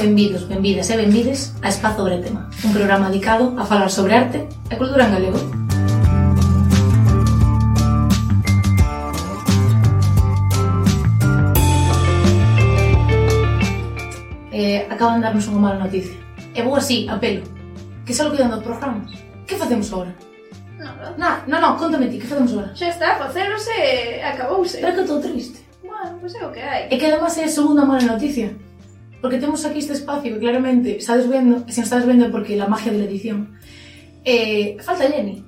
Benvidos, benvidas e benvides a Espazo Bretema, un programa dedicado a falar sobre arte e cultura en galego. Eh, acaban de darnos unha mala noticia. E vou así, a pelo. Que só quedan dos programa. Que facemos agora? Nada. Na, no, no, contame ti, que facemos agora? Xa está, facerose e acabouse. Pero que estou triste. Bueno, pois é o que hai. E que además é a segunda mala noticia. Porque temos aquí este espacio que claramente estades vendo, se estás vendo porque la magia de la edición. Eh, falta Jenny.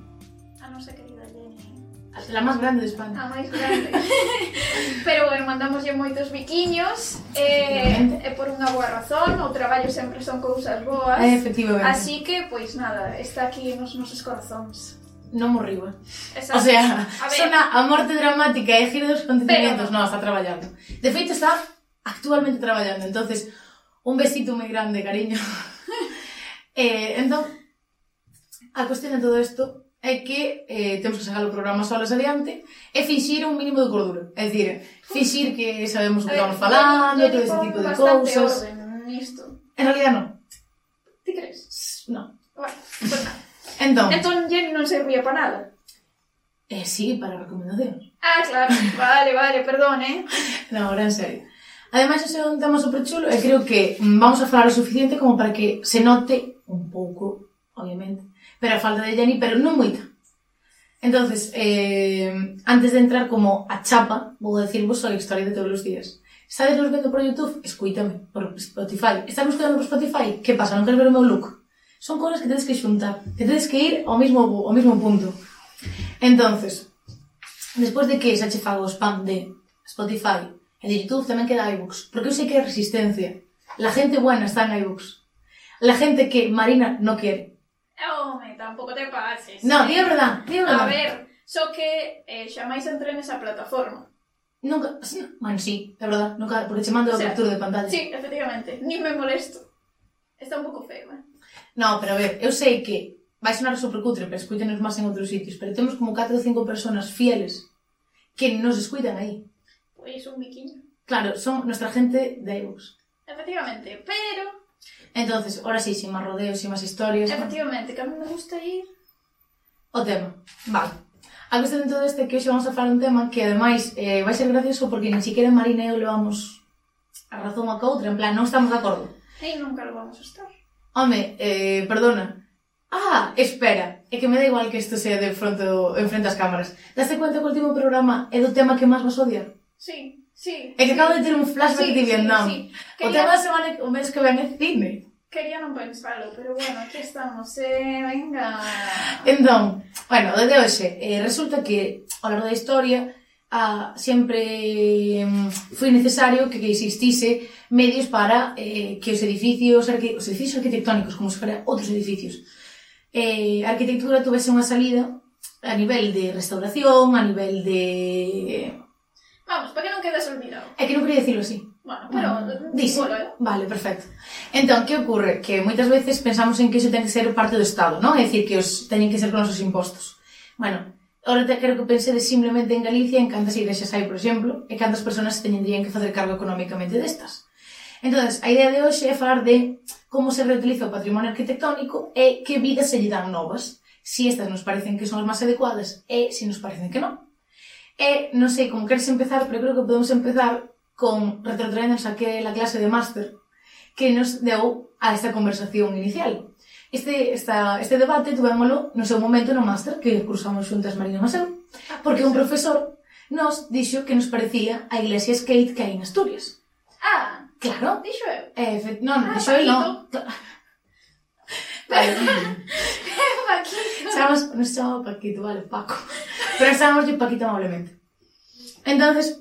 A nosa querida Jenny. La máis grande de España. A máis grande. Pero bueno, mandamoslle moitos biquiños. eh, e por unha boa razón, o traballo sempre son cousas boas. Eh, efectivamente. Así que, pois nada, está aquí nos nosos corazóns non morriu, eh? Exacto. O sea, a ver, sona a morte dramática e giro dos acontecimientos, non, no, está traballando. De feito, está actualmente traballando, entonces Un besito moi grande, cariño. eh, entón, a cuestión de todo isto é que eh, temos que sacar o programa solas adiante e fixir un mínimo de cordura. É dicir, fixir que sabemos o que estamos falando, todo ese tipo de cousas. Orden nisto. En realidad non. Ti crees? Non. Bueno, pues nada. Entón. Entón, Jen non servía para nada. Eh, sí, para recomendacións. Ah, claro. Vale, vale, perdón, eh. no, ahora en serio. Ademais, ese é un tema super chulo e creo que vamos a falar o suficiente como para que se note un pouco, obviamente, pero a falta de Jenny, pero non moita. Entonces, eh, antes de entrar como a chapa, vou decirvos a historia de todos os días. Estades nos vendo por Youtube? Escuítame, por Spotify. Estás buscando por Spotify? Que pasa? Non queres ver o meu look? Son cosas que tedes que xuntar, que tedes que ir ao mesmo, ao mesmo punto. Entonces, despois de que xa che fago spam de Spotify, En YouTube tamén queda iBooks, porque eu sei que hai resistencia. La gente buena está en iBooks. La gente que Marina no quiere. Home, tampouco te pases. No, di a verdad, di a verdad. A ver, só que eh, xa máis entré nesa plataforma. Nunca, man, sí, é verdad, nunca, porque che mando o sea, captura de pantalla. Sí, efectivamente, ni me molesto. Está un pouco feo, eh? No, pero a ver, eu sei que vai sonar supercutre, pero escúchenos máis en outros sitios, pero temos como 4 ou 5 personas fieles que nos escuitan aí. Pois un biquiño. Claro, son nuestra gente de Eus. Efectivamente, pero... Entonces, ahora sí, sin máis rodeos, sin máis historias... Efectivamente, ¿no? que a mí me gusta ir... O tema, vale. A cuestión de todo este que hoxe vamos a falar un tema que ademais eh, vai ser gracioso porque nin siquiera Marina e eu levamos a razón a coutra, en plan, non estamos de acordo. E nunca lo vamos a estar. Home, eh, perdona. Ah, espera, é que me da igual que isto sea de fronte en frente ás cámaras. Daste cuenta que o último programa é do tema que máis vas odiar? Sí, sí. É que acabo de ter un flashback sí, de Vietnam. Sí, sí. Quería... O tema semana o mes que ven é cine. Quería non pensalo, pero bueno, aquí estamos, eh, venga. Entón, bueno, desde hoxe, eh, resulta que ao largo da historia ah, sempre mm, foi necesario que, que existise medios para eh, que os edificios, arque, os edificios arquitectónicos, como se fuera outros edificios, eh, a arquitectura tuvese unha salida a nivel de restauración, a nivel de Vamos, para que non quedes olvidado. É que non quería dicilo así. Bueno, pero... Mm. Bueno. Bueno, eh? Vale, perfecto. Entón, que ocorre? Que moitas veces pensamos en que iso ten que ser parte do Estado, non? É dicir, que os teñen que ser con os impostos. Bueno, ahora te quero que pensedes simplemente en Galicia en cantas igrexas hai, por exemplo, e cantas persoas se teñendrían que facer cargo económicamente destas. Entón, a idea de hoxe é falar de como se reutiliza o patrimonio arquitectónico e que vidas se lle dan novas, si estas nos parecen que son as máis adecuadas e se si nos parecen que non. E non sei como queres empezar, pero creo que podemos empezar con retrotraernos a que la clase de máster que nos deu a esta conversación inicial. Este, esta, este debate tuvémolo no seu momento no máster que cursamos xuntas Marina Maseu, ah, pois porque un profesor nos dixo que nos parecía a iglesia skate que hai en Asturias. Ah, claro. Dixo eu. Eh, non, ah, dixo eu non. Vale. Paquito. Estamos, se chamaba Paquito, vale, Paco. Pero estábamos de Paquito amablemente. Entonces,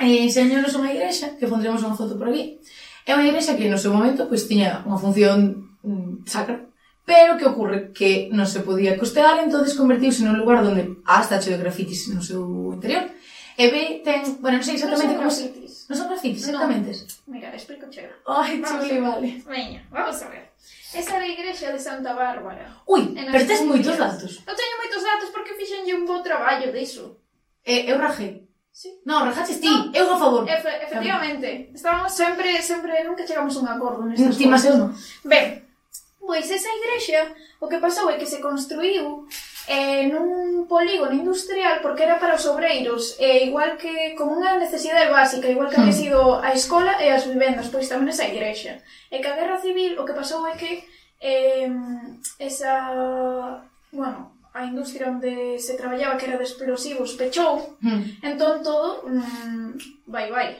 eh, enseñounos unha igrexa, que pondremos unha foto por aquí, é unha igrexa que no seu momento pois, tiña unha función mm, sacra, pero que ocorre que non se podía costear, entonces convertiuse nun lugar onde hasta cheo de grafitis no seu interior. E ve, ten, bueno, non sei exactamente non como se... Non son grafitis, exactamente. No. Mira, explico chega. Ai, chuli, vale. Veña, vamos a ver. Esa era a igrexa de Santa Bárbara. Ui, pero tes moitos datos. Eu teño moitos datos porque fixenlle un bo traballo diso. Eh, eu rajei. Sí. Non, rajaches ti, no. eu a favor. Efe, efectivamente, estábamos sempre, sempre, nunca chegamos a un acordo nestas Ti, máis eu non. Ben, pois esa igrexa, o que pasou é que se construiu eh, nun polígono industrial porque era para os obreiros, eh, igual que como unha necesidade básica, igual que había hmm. sido a escola e as vivendas, pois tamén esa igrexa. E que a guerra civil o que pasou é que eh, esa, bueno, a industria onde se traballaba que era de explosivos pechou, hmm. entón todo mm, vai vai.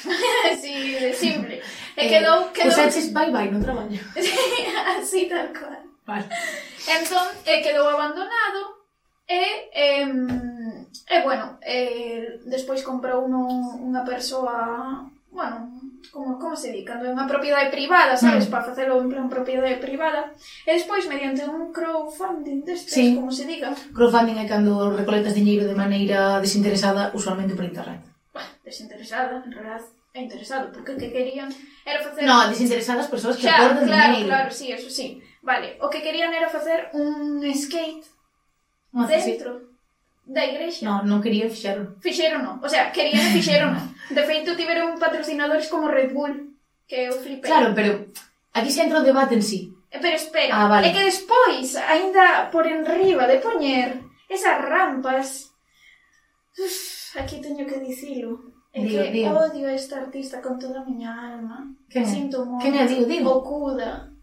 Así de simple. E eh, quedou, quedou... Usaches vai vai no traballo. así tal cual. Vale. Entón, eh, quedou abandonado e, eh, e bueno, eh, despois comprou uno, unha persoa, bueno, como, como se di, cando é unha propiedade privada, sabes, mm. para facelo en plan propiedade privada, e despois mediante un crowdfunding destes, sí. como se diga. Crowdfunding é cando recolectas diñeiro de maneira desinteresada, usualmente por internet. Bah, desinteresada, en realidad é interesado, porque o que querían era facer... No, desinteresadas persoas que claro, aportan claro, dinheiro. Claro, claro, sí, eso sí. Vale, o que querían era facer un skate ah, no, dentro sí. da igrexa. Non, non querían fixeron. Fixeron, non. O sea, querían e fixeron. Non. De feito, tiveron patrocinadores como Red Bull, que eu flipei. Claro, pero aquí se entra o debate en sí. Eh, pero espera, ah, vale. é que despois, aínda por enriba de poñer esas rampas... Uf, aquí teño que dicilo. É digo, que digo. odio a esta artista con toda a miña alma. Que sinto moito. Que ne digo, digo? Ocuda.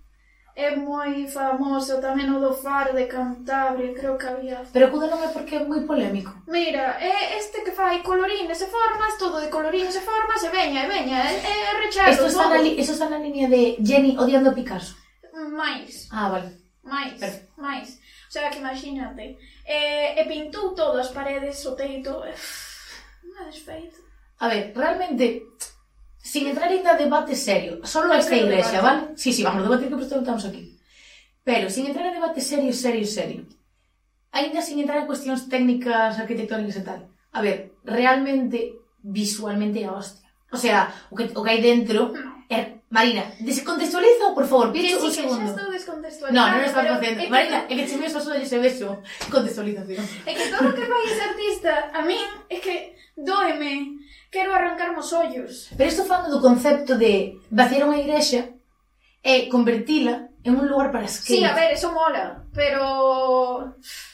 É moi famoso tamén o do Faro de Cantabria, creo que había. Pero cuda non é porque é moi polémico. Mira, é este que fai colorines e formas, todo de colorines e formas, e veña, e veña, é, é rechado. Isto está, na li, eso está na línea de Jenny odiando a Picasso. Mais. Ah, vale. Mais, Perfecto. mais. O sea, que imagínate. Eh, e, e pintou todas as paredes, o teito. Unha desfeito. A ver, realmente Sin entrar en debate serio, solo no esta iglesia, debate. vale? Sí, sí, vamos, debatir que estamos aquí. Pero, sin entrar en debate serio, serio, serio, ainda sin entrar en cuestións técnicas, arquitectónicas e tal, a ver, realmente, visualmente, a hostia. O sea, o que, o que hai dentro é eh, Marina, descontextualiza ou, por favor, pide sí, un segundo. Que estou descontextualizando. No, non estás facendo. Marina, é que se me pasou ese beso. Contextualización. É que todo o que fai ese artista, a min, é que doeme. Quero arrancarme os ollos. Pero estou falando do concepto de vaciar unha igrexa e convertila en un lugar para skate. Sí, a ver, eso mola, pero...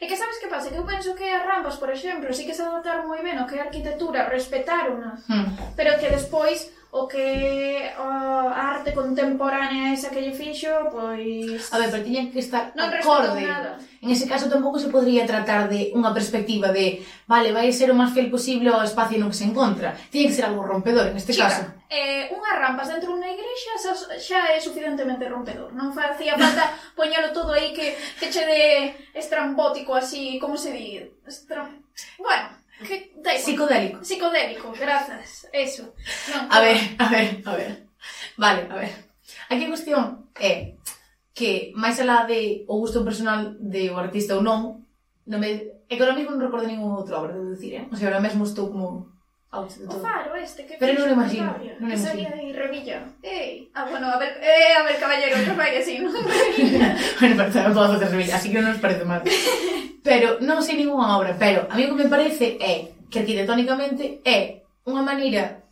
E que sabes que pasa? Que eu penso que as rampas, por exemplo, sí que se adaptaron moi ben o que a arquitectura respetaron hmm. pero que despois o que a arte contemporánea esa que lle fixo, pois... A ver, pero tiña que estar non acorde. En ese caso tampouco se podría tratar de unha perspectiva de vale, vai ser o máis fiel posible ao espacio no que se encontra. Tiña que ser algo rompedor en este Chica, caso. Eh, unhas rampas dentro dunha igrexa xa, xa é suficientemente rompedor. Non facía falta poñalo todo aí que, que che de estrambótico así, como se di? Estram... Bueno, ¿Qué? Psicodélico. Psicodélico, grazas. Eso. Non, a ver, a ver, a ver. Vale, a ver. Aquí a cuestión é que máis alá de o gusto personal de o artista ou non, non me, é que ahora mesmo non recordo ningún outro obra, de decir, eh? O sea, ahora mesmo estou como Out de O todo. faro este que Pero non o imagino, non o Que salía imagino. aí Revilla. Ei, ah, bueno, a ver, eh, a ver, caballero, que vai así, non? Revilla. Bueno, pero tamén podo facer Sevilla, así que non nos parece mal. Pero non sei ninguna obra, pero a mí o que me parece é que arquitectónicamente é unha maneira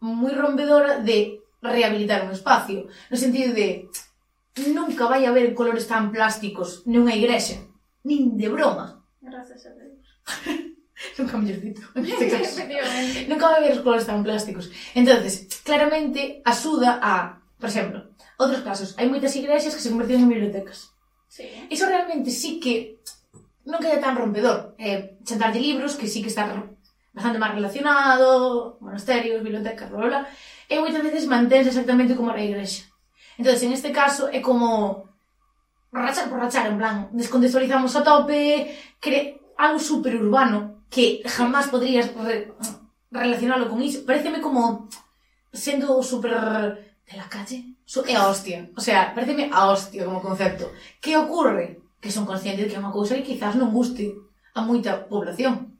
moi rompedora de rehabilitar un espacio, no sentido de nunca vai haber colores tan plásticos nunha igrexa, nin de broma. Gracias a Deus. Nunca me os dito. Nunca me ver os colores tan plásticos. entonces claramente, axuda a, por exemplo, outros casos, hai moitas igrexas que se convertían en bibliotecas. Sí. Iso realmente sí que non queda tan rompedor. Eh, chantar de libros, que sí que está bastante máis relacionado, monasterios, bibliotecas, bla, bla, bla, eh, e moitas veces manténse exactamente como era a igrexa. Entón, en este caso, é como rachar por rachar, en plan, descontextualizamos a tope, cre algo super urbano, que jamás podrías re relacionalo con iso. Pareceme como sendo super de la calle. So, é eh, a hostia. O sea, pareceme a hostia como concepto. Que ocorre? Que son conscientes de que é unha cousa que quizás non guste a moita población.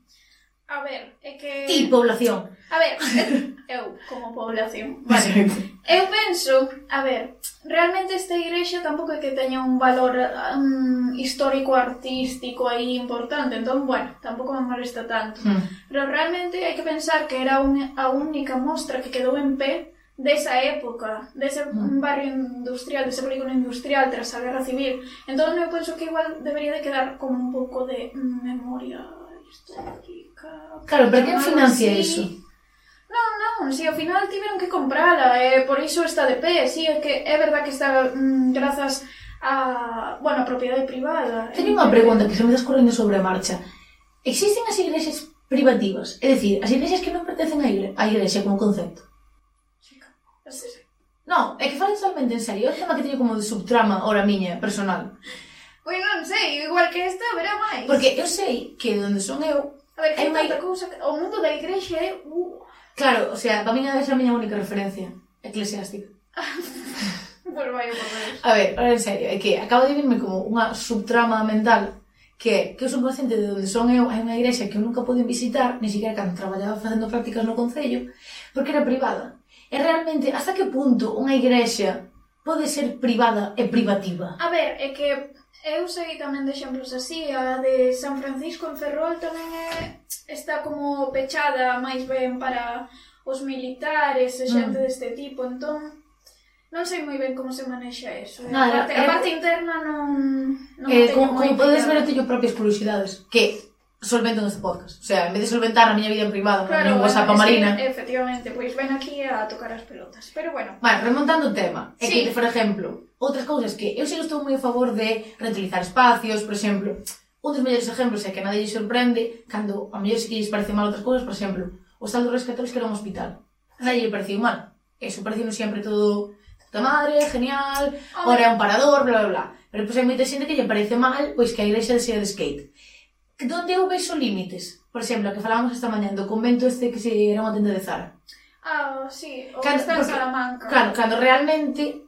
A ver, é que... Ti, población. A ver, eu como población. Vale. Eu penso, a ver, realmente esta igrexa tampouco é que teña un valor um, histórico artístico aí importante, entón, bueno, tampouco me molesta tanto. Mm. Pero realmente hai que pensar que era un, a única mostra que quedou en pé desa época, dese mm. barrio industrial, dese polígono industrial tras a guerra civil. Entón, eu penso que igual debería de quedar como un pouco de memoria histórica. Claro, pero quen financia así. iso? Non, non, si ao final tiveron que comprala e por iso está de pé, si é que é verdad que está mm, grazas a, bueno, a propiedade privada. Teño unha pregunta que se me está escorrendo sobre a marcha. Existen as igrexas privativas, é dicir, as igrexas que non pertencen á igre, a igrexa como concepto? Sí. Non, é que falo totalmente en serio, é un tema que teño como de subtrama ora miña, personal. Pois pues non sei, igual que esta verá máis. Porque eu sei que onde son eu... A ver, que hai unha... cousa... O mundo da igrexa é uh, Claro, o sea, para mí esa a miña única referencia eclesiástica. Pois vai, A ver, ahora en serio, é que acaba de virme como unha subtrama mental que que eu son consciente de onde son eu, hai unha igrexa que eu nunca pude visitar, ni siquiera cando traballaba facendo prácticas no Concello, porque era privada. E realmente, hasta que punto unha igrexa pode ser privada e privativa. A ver, é que eu sei tamén de exemplos así, a de San Francisco en Ferrol tamén é, está como pechada máis ben para os militares e xente mm. deste tipo, entón non sei moi ben como se manexa eso. Eh. Nada, a, parte, a parte interna non... non eh, como, como podes ver, eu teño propias curiosidades. Que solvento neste podcast. O sea, en vez de solventar a miña vida en privado, claro, no WhatsApp a Marina. Sí, efectivamente, pois ven aquí a tocar as pelotas. Pero bueno. Bueno, remontando o tema. É sí. que, por exemplo, outras cousas que eu sempre estou moi a favor de reutilizar espacios, por exemplo, un dos mellores exemplos é que nadie lle sorprende cando a mellor se que lles parece mal outras cousas, por exemplo, o sal dos rescatados que era un hospital. A nadie lle pareceu mal. Eso pareceu sempre todo puta madre, genial, ora é un parador, bla, bla, bla. Pero pois pues, hai moita xente que lle parece mal pois que a igrexa de de skate. Donde eu vexo límites? Por exemplo, que falábamos esta mañá do convento este que se era unha tenda de Zara. Ah, sí, o cando, está en Salamanca. Claro, cando realmente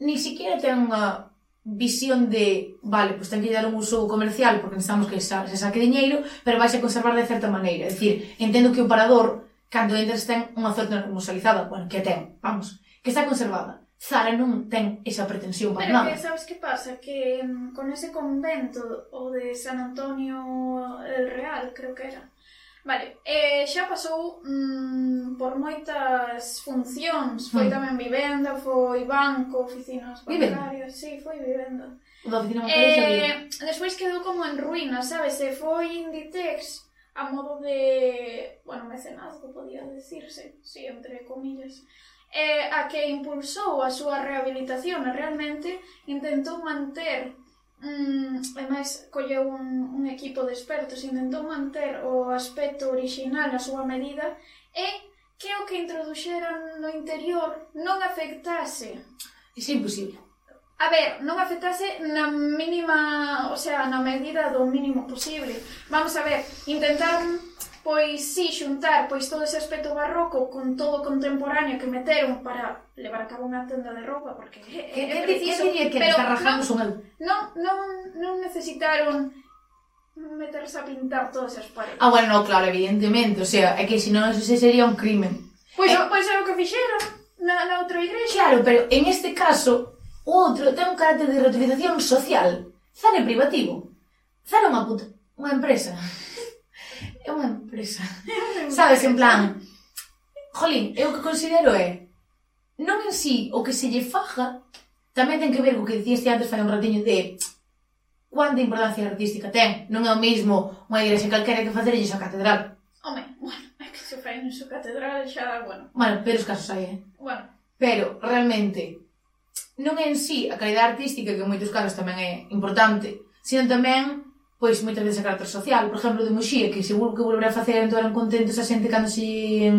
ni siquiera ten unha visión de, vale, pois pues ten que dar un uso comercial porque necesitamos que sa, se saque diñeiro, pero vais a conservar de certa maneira. É dicir, entendo que o parador, cando entras ten unha zona musealizada, bueno, que ten, vamos, que está conservada. Zara non ten esa pretensión para Pero nada. Pero que sabes que pasa? Que mm, con ese convento, o de San Antonio el Real, creo que era, Vale, eh, xa pasou mm, por moitas funcións, foi mm. tamén vivenda, foi banco, oficinas bancarias, sí, foi vivenda. O Da oficina bancaria eh, Despois quedou como en ruínas, sabes, e foi Inditex a modo de, bueno, mecenazgo podía decirse, sí, entre comillas, eh, a que impulsou a súa rehabilitación e realmente intentou manter mm, e máis colleu un, un equipo de expertos intentou manter o aspecto original a súa medida e que o que introduxeran no interior non afectase é imposible A ver, non afectase na mínima, o sea, na medida do mínimo posible. Vamos a ver, intentaron pois si, xuntar pois todo ese aspecto barroco con todo o contemporáneo que meteron para levar a cabo unha tenda de roupa, porque é, que, é, é preciso... Que, que pero rajamos non, non, non, non necesitaron meterse a pintar todas as paredes. Ah, bueno, no, claro, evidentemente, o sea, é que senón eso se sería un crimen. Pois, pues, eh, pois pues é o que fixeron na, na outra igrexa. Claro, pero en este caso, o outro ten un carácter de reutilización social, zare privativo, zare unha puta, unha empresa. é unha empresa. Sabes, en plan, jolín, eu que considero é non en sí o que se lle faja tamén ten que ver co que dicías antes fai un ratiño de cuánta importancia artística ten. Non é o mesmo unha igrexa calquera que facer a catedral. Home, bueno, é que se fai en súa catedral xa, bueno. Bueno, pero os casos hai, eh? Bueno. Pero, realmente, non é en sí a calidade artística, que en moitos casos tamén é importante, sino tamén pois moitas veces a carácter social, por exemplo, de Moxía, que seguro que volverá a facer entón eran contentos a xente cando se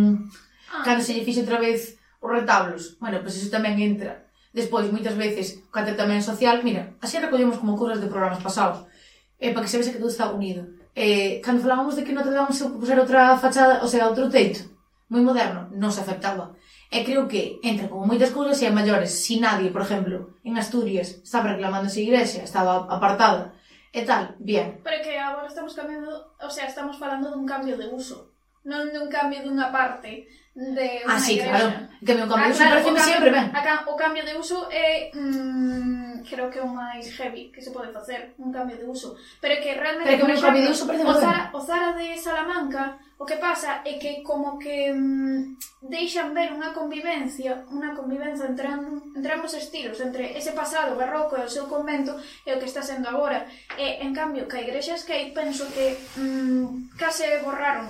ah. cando se lle fixe outra vez os retablos. Bueno, pois iso tamén entra. Despois, moitas veces, o carácter tamén social, mira, así recollemos como cousas de programas pasados, eh, para que se vese que todo está unido. Eh, cando falábamos de que non debamos puser outra fachada, ou sea, outro teito, moi moderno, non se aceptaba. E creo que entra como moitas cousas e a maiores, si nadie, por exemplo, en Asturias estaba reclamando esa igrexa, estaba apartada, e tal, bien. Pero que agora estamos cambiando, o sea, estamos falando dun cambio de uso, non dun cambio dunha parte de unha Ah, sí, igrexa. claro. Que cambio, cambio de uso ah, claro, parece sempre ben. A, ca- o cambio de uso é mm, creo que é o máis heavy que se pode facer, un cambio de uso. Pero é que realmente, Pero que un cambio de uso parece o moi ben. Zara, o Zara de Salamanca, o que pasa é que como que mm, deixan ver unha convivencia, unha convivencia entre, am- entre ambos estilos, entre ese pasado barroco e o seu convento e o que está sendo agora. E, en cambio, que a igrexas que penso que mm, case borraron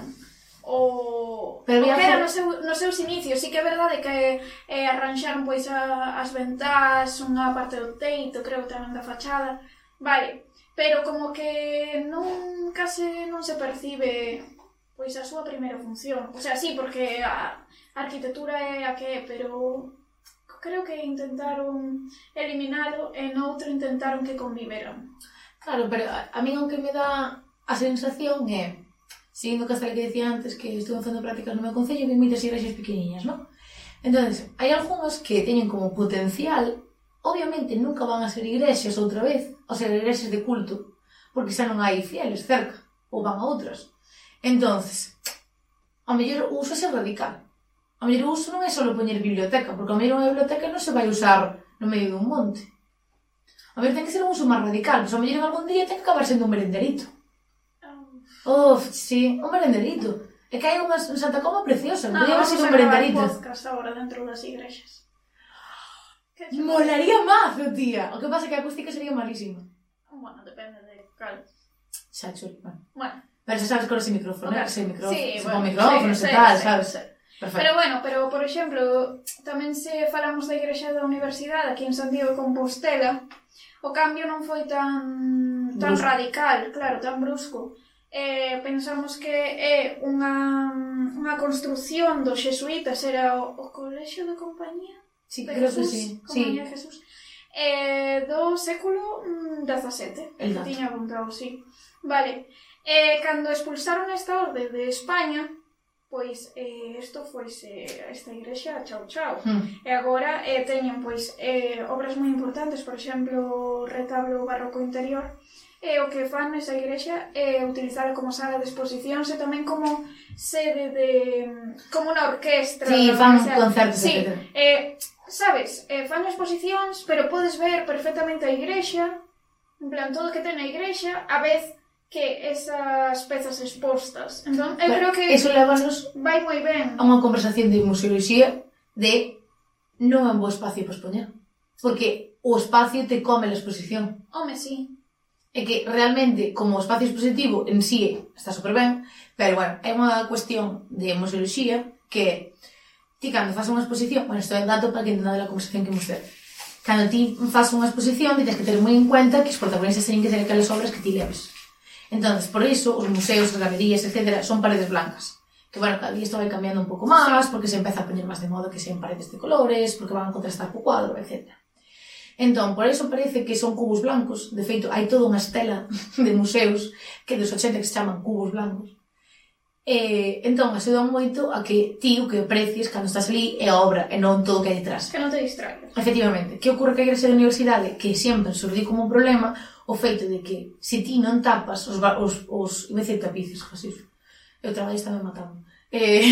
o, Pero o que era no, seu, nos seus inicios. Sí que é verdade que eh, arranxaron pois a, as ventás, unha parte do teito, creo tamén da fachada. Vale, pero como que non case non se percibe pois a súa primeira función. O sea, sí, porque a, a arquitectura é a que é, pero creo que intentaron eliminalo e noutro intentaron que conviveran. Claro, pero a, a mí o que me dá a sensación é Seguindo que hasta que decía antes que estuve facendo prácticas no meu concello, vi moitas igrexas pequeniñas, non? Entón, hai algunhas que teñen como potencial, obviamente nunca van a ser igrexas outra vez, ou ser igrexas de culto, porque xa non hai fieles cerca, ou van a outras. Entonces, a mellor o uso é radical. A mellor o uso non é só poñer biblioteca, porque a mellor unha biblioteca non se vai usar no medio dun monte. A mellor ten que ser un uso máis radical, pois a mellor en algún día ten que acabar sendo un merenderito. Uf, sí, un merenderito. É que hai unha Santa Coma preciosa, non, podíamos ir un ah, merenderito. Podcast agora dentro das igrexas. Molaría mazo, tía. O que pasa é que a acústica sería malísima. Ah, bueno, depende de cal. Xa, chur, bueno. bueno. Pero xa sabes con ese micrófono, okay. Eh, ese micrófono, sí, bueno, con micrófonos sí, e tal, sí, sabes? Sí. Perfecto. Pero bueno, pero por exemplo, tamén se falamos da igrexa da universidade aquí en Santiago de Compostela, o cambio non foi tan tan brusco. radical, claro, tan brusco eh, pensamos que é unha, unha construción dos xesuítas, era o, o colexio de compañía? Sí, de creo Jesús, que sí. Compañía sí. de Jesús. Eh, do século mm, XVII. Tiña apuntado, sí. Vale. Eh, cando expulsaron esta orde de España, pois eh, isto foise eh, esta igrexa chao chao. Mm. E agora eh, teñen pois eh, obras moi importantes, por exemplo, o retablo barroco interior, E o que fan nesa igrexa é utilizala como sala de exposicións e tamén como sede de... como unha orquestra. Sí, fan concertos. Sí, eh, sabes, eh, fan exposicións, pero podes ver perfectamente a igrexa, en plan, todo o que ten a igrexa, a vez que esas pezas expostas. Entón, eu creo que eso levanos vai moi ben a unha conversación de museoloxía de non é un bo espacio para expoñer. Porque o espacio te come a exposición. Home, sí. É que realmente, como espacio expositivo en sí está super ben, pero bueno, é unha cuestión de museoloxía que ti cando faz unha exposición, bueno, isto é dato para que entendade a conversación que imos ter. Cando ti faz unha exposición, ti tens que ter moi en cuenta que os protagonistas teñen que ser aquelas obras que ti leves. Entonces, por iso, os museos, as galerías, etc., son paredes blancas que bueno, cada día isto vai cambiando un pouco máis, porque se empeza a poñer máis de moda que sean paredes de colores, porque van a contrastar co cuadro, etc. Entón, por eso parece que son cubos blancos. De feito, hai toda unha estela de museos que dos 80 que se chaman cubos blancos. E, entón, axudan moito a que ti o que aprecies cando estás ali é a obra e non todo o que hai detrás. Que non te distraigas. Efectivamente. Que ocorre que a igrexa da universidade, que sempre surdiu como un problema, o feito de que se ti non tapas os, os, os iba a tapices, Jesús. Eu trabalho me matando. Eh,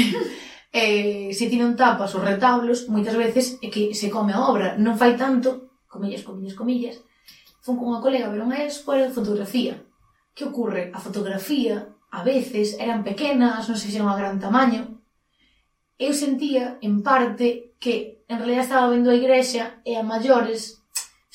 eh, se ti non tapas os retablos, moitas veces é que se come a obra. Non fai tanto comillas, comillas, comillas, fun con unha colega, a ver unha expo de fotografía. Que ocurre? A fotografía, a veces, eran pequenas, non sei se eran a gran tamaño. Eu sentía, en parte, que en realidad estaba vendo a igrexa e a maiores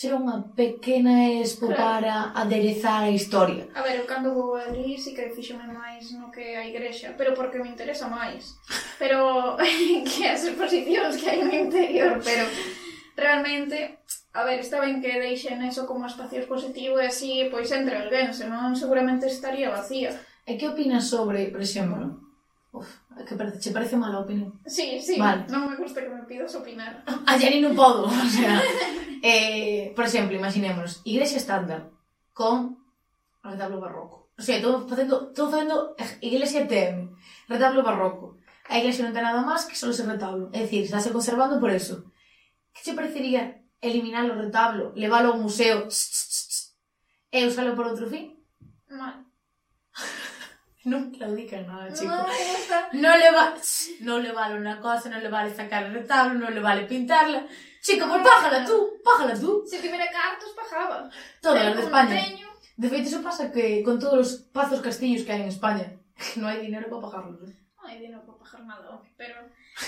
era unha pequena expo claro. para aderezar a historia. A ver, eu cando vou ali, si sí que fixome máis no que a igrexa, pero porque me interesa máis. Pero que as exposicións que hai no interior, pero realmente a ver, está ben que deixen eso como espacio expositivo e así, pois entre alguén, senón seguramente estaría vacía. E que opinas sobre, por exemplo, Uf, que parece, che parece mala opinión. Sí, sí, vale. non me gusta que me pidas opinar. Ayer non podo, o sea, eh, por exemplo, imaginémonos, igrexa estándar con retablo barroco. O sea, todo facendo, todo facendo iglesia tem, retablo barroco. A iglesia non ten nada máis que só ese retablo. É dicir, estáse conservando por eso. Que che parecería Eliminarlo, retablo, llevarlo a un museo. E usarlo por otro fin. Mal. no claudica nada, chico. No, le, va, no le vale una cosa, no le vale sacar el retablo, no le vale pintarla. Chico, pues pájala tú, pájala tú. Si tuviera cartos, pajaba. Todo lo de España. De feito, eso pasa que con todos los pazos castillos que hay en España, no hay dinero para pagarlos. ¿eh? non de novo para jornada home, pero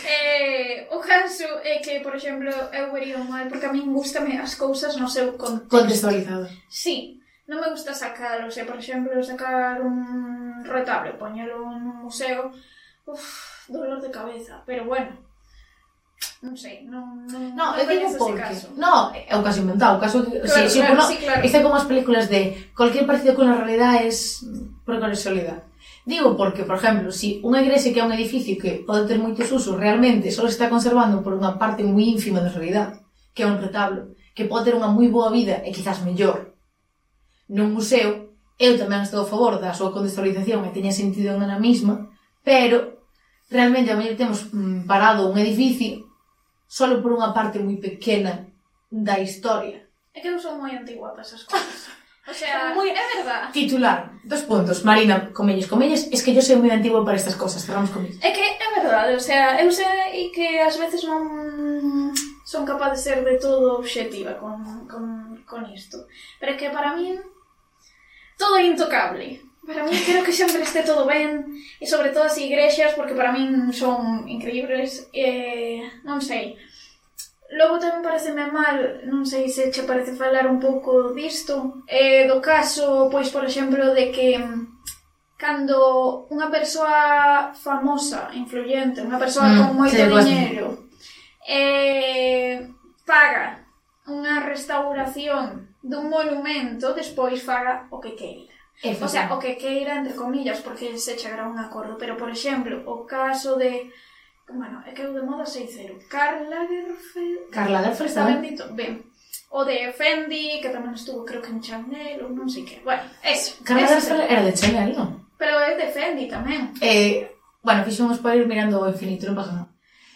eh, o caso é que, por exemplo, eu vería mal porque a min gustame as cousas no seu contexto. Contextualizado. Sí, non me gusta sacalos, se por exemplo sacar un retablo e poñelo nun museo, uf, dolor de cabeza, pero bueno, non sei, non... Non, non eu digo porque... Caso. No, é un caso inventado, o caso... Claro, sí, sí, claro, no, sí, claro. Isto é como as películas de cualquier parecido con la realidad es pura. Digo porque, por exemplo, se si unha igrexa que é un edificio que pode ter moitos usos, realmente só se está conservando por unha parte moi ínfima da realidade, que é un retablo, que pode ter unha moi boa vida e quizás mellor. Nun museo, eu tamén estou a favor da súa contextualización e teña sentido en ela mesma, pero realmente a mellor temos mm, parado un edificio só por unha parte moi pequena da historia. É que eu son moi antigua para esas cousas. O sea, muy... é verdad. Titular, dos puntos. Marina, comelles, comelles, es que yo soy moi antigo para estas cosas, cerramos comelles. É que é verdade, o sea, eu sei que ás veces non son capaz de ser de todo obxectiva con, con, con isto. Pero é que para min todo é intocable. Para mí creo que sempre este todo ben e sobre todo as igrexas porque para min son increíbles eh, non sei Logo tamén pareceme mal, non sei se che parece falar un pouco disto, eh, do caso, pois, por exemplo, de que mm, cando unha persoa famosa, influyente, unha persoa mm, con moito sí, pois. diñeiro, eh, paga unha restauración dun monumento, despois faga o que queira. O sea, o que queira, entre comillas, porque se chegará un acordo. Pero, por exemplo, o caso de Bueno, é que eu de moda sei cero. Karl Lagerfeld... Karl Lagerfeld está ben dito. Ben. O de Fendi, que tamén estuvo creo que en Chanel, ou non sei que. Bueno, eso. Karl Lagerfeld era de Chanel, non? Pero é de Fendi tamén. Eh, bueno, fixo un spoiler mirando o infinito, non pasa nada.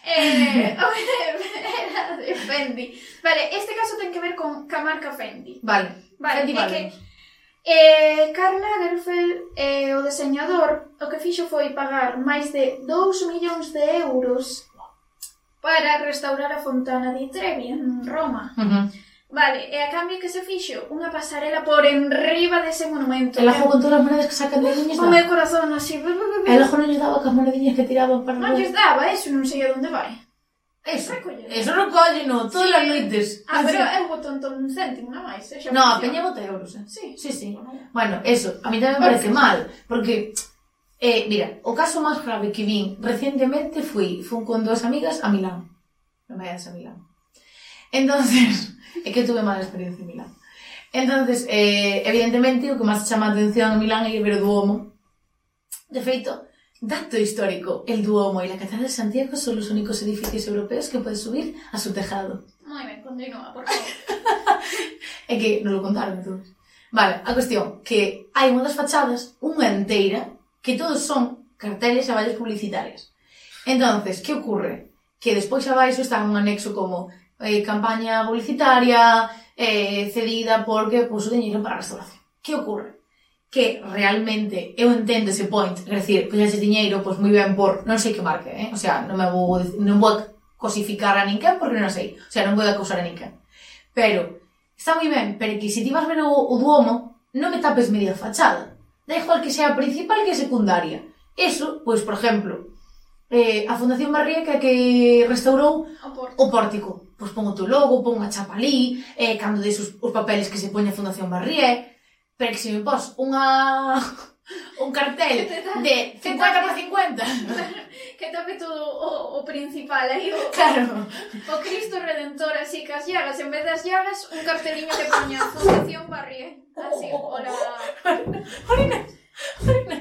Eh, era de Fendi. Vale, este caso ten que ver con ca marca Fendi. Vale. Vale, Fendi, vale. que E Karl Lagerfeld, eh, o deseñador, o que fixo foi pagar máis de 2 millóns de euros para restaurar a fontana di Trevi en Roma. Uh -huh. Vale, e a cambio que se fixo unha pasarela por enriba dese monumento. El ajo con todas as monedas que sacan de liñas O meu corazón así... El ajo non lles daba as monedinhas que tiraban para... Non lles daba, eso non sei a onde vai. Eso, Recollen. eso recolleno todas sí. as noites. Ah, pero eu boto entón un céntimo, non máis. Eh, no, a peña bota euros. Eh? Sí. Sí, sí. Bueno, eso, a mí tamén me parece mal, porque Eh, mira, o caso máis grave que vin recentemente fui, fun con dúas amigas a Milán. Non vayas a Milán. Entonces, é que tuve mala experiencia en Milán. Entonces, eh, evidentemente, o que máis chama a atención en Milán é ver o Duomo. De feito, Dato histórico, el Duomo y la Catedral de Santiago son los únicos edificios europeos que puedes subir a su tejado. Muy bien, continúa, por favor. é que non lo contaron entón. Vale, a cuestión, que hai unha das fachadas, unha inteira, que todos son carteles e vallas publicitarias. Entonces, que ocorre? Que despois abaixo está un anexo como eh, campaña publicitaria, eh, cedida porque puso dinheiro para a restauración. Que ocorre? que realmente eu entendo ese point, é dicir, pois ese diñeiro, pois moi ben por, non sei que marque, eh? o sea, non me vou, non vou cosificar a ninguén porque non sei, o sea, non vou acusar a ninguén. Pero, está moi ben, pero que se ti vas ver o, o Duomo, non me tapes media fachada. Da igual que sea principal que secundaria. Eso, pois, por exemplo, eh, a Fundación Barría que, que restaurou o pórtico. O pórtico. Pois pon o teu logo, pon a chapa ali, eh, cando des os, os papeles que se poña a Fundación Barría, eh pero se me pos unha... un cartel de 50 por 50 que tape todo o, o principal aí o, claro. o Cristo Redentor así que as llagas, en vez das llagas un carteliño que poña Fundación Barrié. Así, oh, oh, oh. hola. Orina, Orina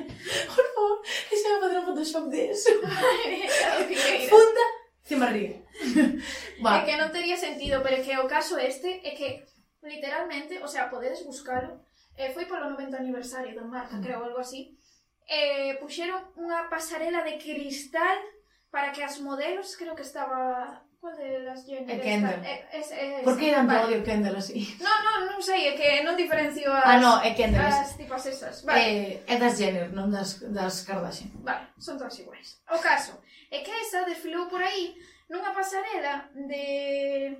por favor, que se vai fazer un Photoshop deso Fundación Barrié. É que non tería sentido pero que o caso este é que literalmente, o sea, podedes buscalo eh, foi polo 90 aniversario da Marca, mm. creo, algo así, eh, puxeron unha pasarela de cristal para que as modelos, creo que estaba... Cual de las Jenner? E Kendall. Eh, es, eh, es, Por que eran vale. odio Kendall así? No, no, non sei, é que non diferencio as... Ah, no, é Kendall. As tipas esas, vale. Eh, é das Jenner, non das, das Kardashian. Vale, son todas iguais. O caso é que esa desfilou por aí nunha pasarela de...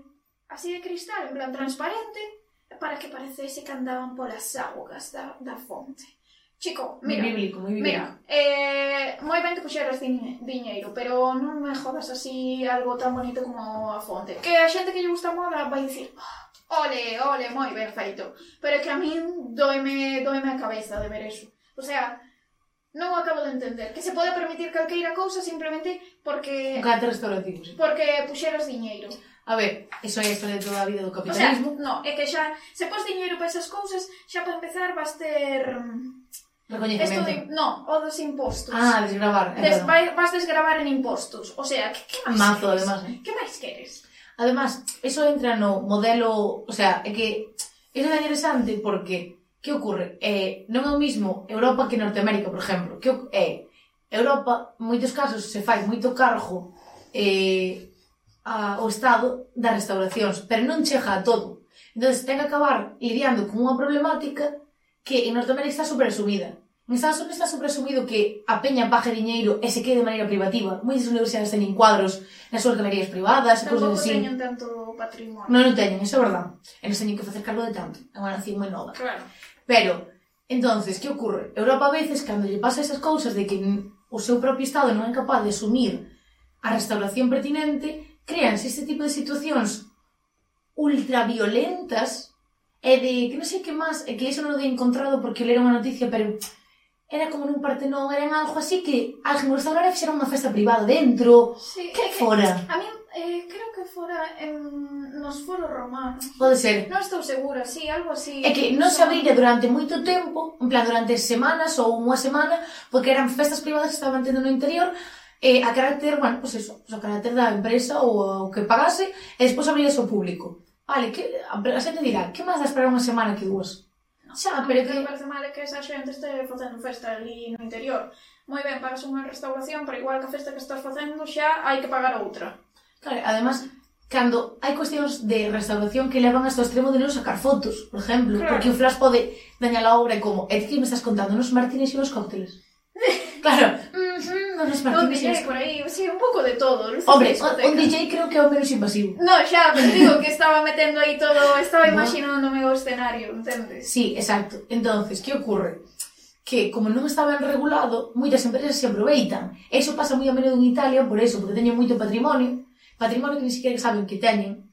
así de cristal, en plan transparente, para que parecese que andaban polas augas da, da fonte. Chico, mira, mi moi mi mira, eh, moi ben que puxeras din, diñeiro, pero non me jodas así algo tan bonito como a fonte. Que a xente que lle gusta a moda vai dicir, oh, ole, ole, moi ben feito. Pero é que a min doime, doime a cabeza de ver eso. O sea, non acabo de entender. Que se pode permitir calqueira cousa simplemente porque... Un cante restaurativo, sí. Porque puxeras diñeiro. A ver, eso é a historia de toda a vida do capitalismo. O sea, no, é que xa, se pos diñeiro para esas cousas, xa para empezar vas ter... Mm, Recoñecemento. De, no, o dos impostos. Ah, desgravar. Eh, Des, vai, vas desgravar en impostos. O sea, que, que máis Mazo, queres? además, eh? Que máis queres? Además, eso entra no modelo... O sea, é que... Eso é interesante porque... Que ocurre? Eh, non é o mismo Europa que Norteamérica, por exemplo. Que é... Eh, Europa, moitos casos, se fai moito cargo eh, a, o Estado das restauracións, pero non chega a todo. Entón, ten que acabar lidiando con unha problemática que en Norteamérica está superasumida. En Estados Unidos está superasumido que a peña pague diñeiro e se quede de maneira privativa. Moitas universidades teñen cuadros nas súas galerías privadas e cousas así. teñen tanto patrimonio. Non o teñen, iso é verdad. E non teñen que facer cargo de tanto. É unha nación moi nova. Claro. Pero, entonces, que ocurre? Europa a veces, cando lle pasa esas cousas de que o seu propio Estado non é capaz de asumir a restauración pertinente, creanse este tipo de situacións ultraviolentas e de que non sei que máis, e que iso non o dei encontrado porque leron unha noticia, pero era como nun Partenón, era en algo así que alguén restaurante fixeron unha festa privada dentro, sí, que fora. Que, a mí Eh, creo que fora en, nos foros romanos. Pode ser. Non estou segura, sí, algo así. É que non se abrira durante moito tempo, en plan durante semanas ou unha semana, porque eran festas privadas que estaban tendo no interior, eh, a carácter, bueno, pues eso, pues a carácter da empresa ou o que pagase, e despois abrías ao público. Vale, que, a xente dirá, que máis da esperar unha semana que dúas? Xa, pero que... Me parece mal é que esa xente este facendo festa ali no interior. Moi ben, pagas unha restauración, pero igual que a festa que estás facendo xa hai que pagar outra. Claro, además, cando hai cuestións de restauración que levan hasta o extremo de non sacar fotos, por exemplo, claro. porque o flash pode dañar a obra e como, é que me estás contando nos martines e nos cócteles. Claro. Mm -hmm, nos partidos. Un DJ por aí, sí, un pouco de todo. Non Hombre, un DJ creo que é o menos invasivo. No, xa, pero digo que estaba metendo aí todo, estaba no. imaginándome o escenario, entendes? Sí, exacto. Entonces, que ocorre? que como non estaba regulado, moitas empresas se aproveitan. Eso pasa moi a menudo en Italia, por eso, porque teñen moito patrimonio, patrimonio que ni siquiera saben que teñen.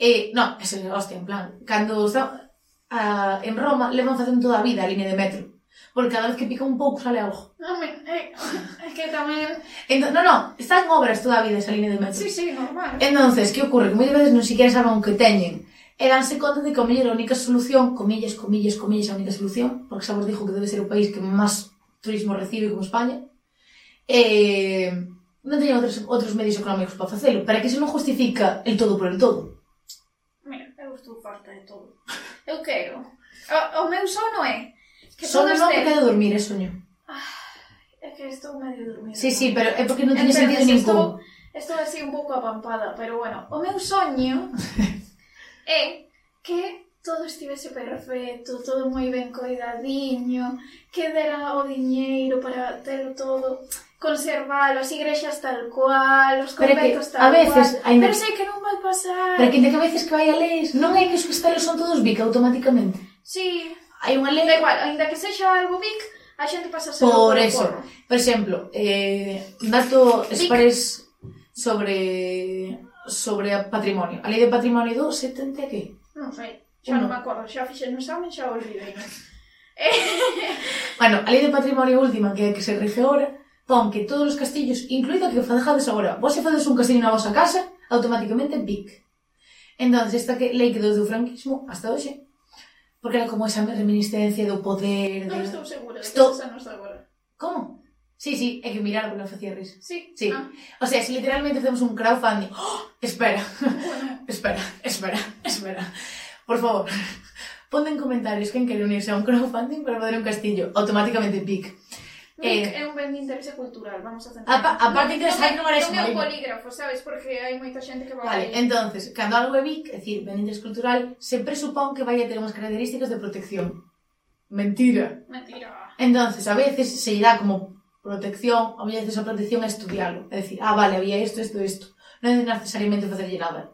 E, no, eso é hostia, en plan, cando está, a, en Roma, levan facendo toda a vida a línea de metro. Porque cada vez que pica un pouco sale algo. Eh, é que tamén... Entón, non, non, están obras toda a vida esa línea de metro. Sí, sí, normal. Entonces, que ocorre? Que moitas veces non siquiera saben o que teñen. E danse conta de que a mellor a única solución, comillas, comillas, comillas, a única solución, porque xa vos dixo que debe ser o país que máis turismo recibe como España, eh, non teñen outros, outros medios económicos para facelo, para que se non justifica el todo por el todo. Mira, eu estou farta de todo. Eu quero. O, o meu sono é Que sono non porque de dormir, é soño. É que estou medio dormida. Sí, sí, pero é porque non teño sentido ningún. Estou, estou así un pouco apampada, pero bueno, o meu soño é que todo estivese perfecto, todo moi ben coidadiño, que dera o diñeiro para telo todo, conservalo, as igrexas tal cual, os conventos tal a veces, cual, ainda... pero sei que non vai pasar. Pero que, que a veces que vai a leis, non é que os cristalos son todos bica automáticamente. Sí. Hai unha lei da igual, ainda que sexa algo big, a xente pasa a ser Por eso, porno. por exemplo, eh, dato espares sobre sobre a patrimonio. A lei de patrimonio do 70 que? Non sei, xa non me acordo, xa fixen no examen, xa olvidei. bueno, a lei de patrimonio última que, que se rige ahora pon que todos os castillos, incluído que fadejades agora, vos se fades un castillo na vosa casa, automáticamente BIC. Entón, esta que, lei que do franquismo hasta hoxe Porque era como esa reminiscencia do poder... Non de... estou segura, estou... esa non está agora. Como? Sí, sí, é que mirar porque non facía risa. Sí. sí. Ah. O sea, se literalmente facemos un crowdfunding... ¡Oh! Espera, bueno. espera, espera, espera. Por favor, ponden comentarios quen quere unirse a un crowdfunding para poder un castillo. Automáticamente pic. Eh, é un ben de interese cultural, vamos a centrar. A, a parte de interesar non eres moi. Non é un polígrafo, sabes, porque hai moita xente que vai... Vale, entonces, cando algo é BIC, é dicir, ben de interese cultural, sempre supón que vai a ter unhas características de protección. Mentira. Mentira. Entonces, a veces se irá como protección, a veces a protección é estudialo. É dicir, ah, vale, había isto, isto, isto. Non é necesariamente facerlle nada.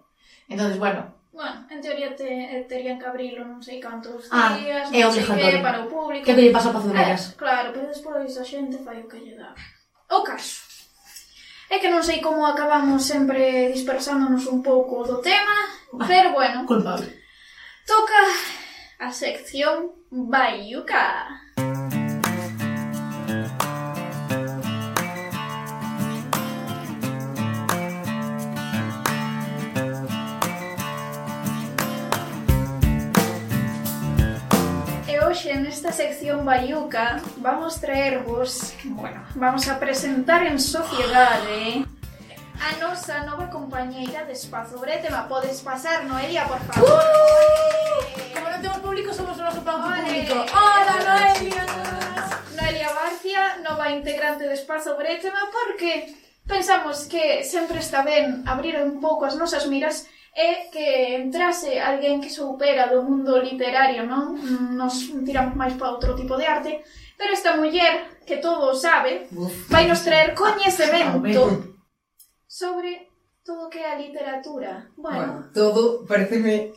Entonces, bueno, Bueno, en teoría te, eh, terían que abrilo non sei cantos ah, días, é non sei que, para o público. Que lle pasa para Zumeras? Eh, claro, pero despois a xente fai o que lle dá. O caso. É que non sei como acabamos sempre dispersándonos un pouco do tema, bah, pero bueno. Culpable. Toca a sección Bayuca. esta sección bayuca vamos traervos, bueno, vamos a presentar en sociedade a nosa nova compañeira de Espazo Bretema. Podes pasar, Noelia, por favor. Uh! Como non temos público, somos o noso propio público. Hola, Noelia! Noelia Barcia, nova integrante de Espazo Bretema, porque pensamos que sempre está ben abrir un pouco as nosas miras é que entrase alguén que soupera do mundo literario, non? Nos tiramos máis para outro tipo de arte, pero esta muller que todo o sabe vai nos traer coñecemento sobre todo que é a literatura. Bueno, bueno todo pareceme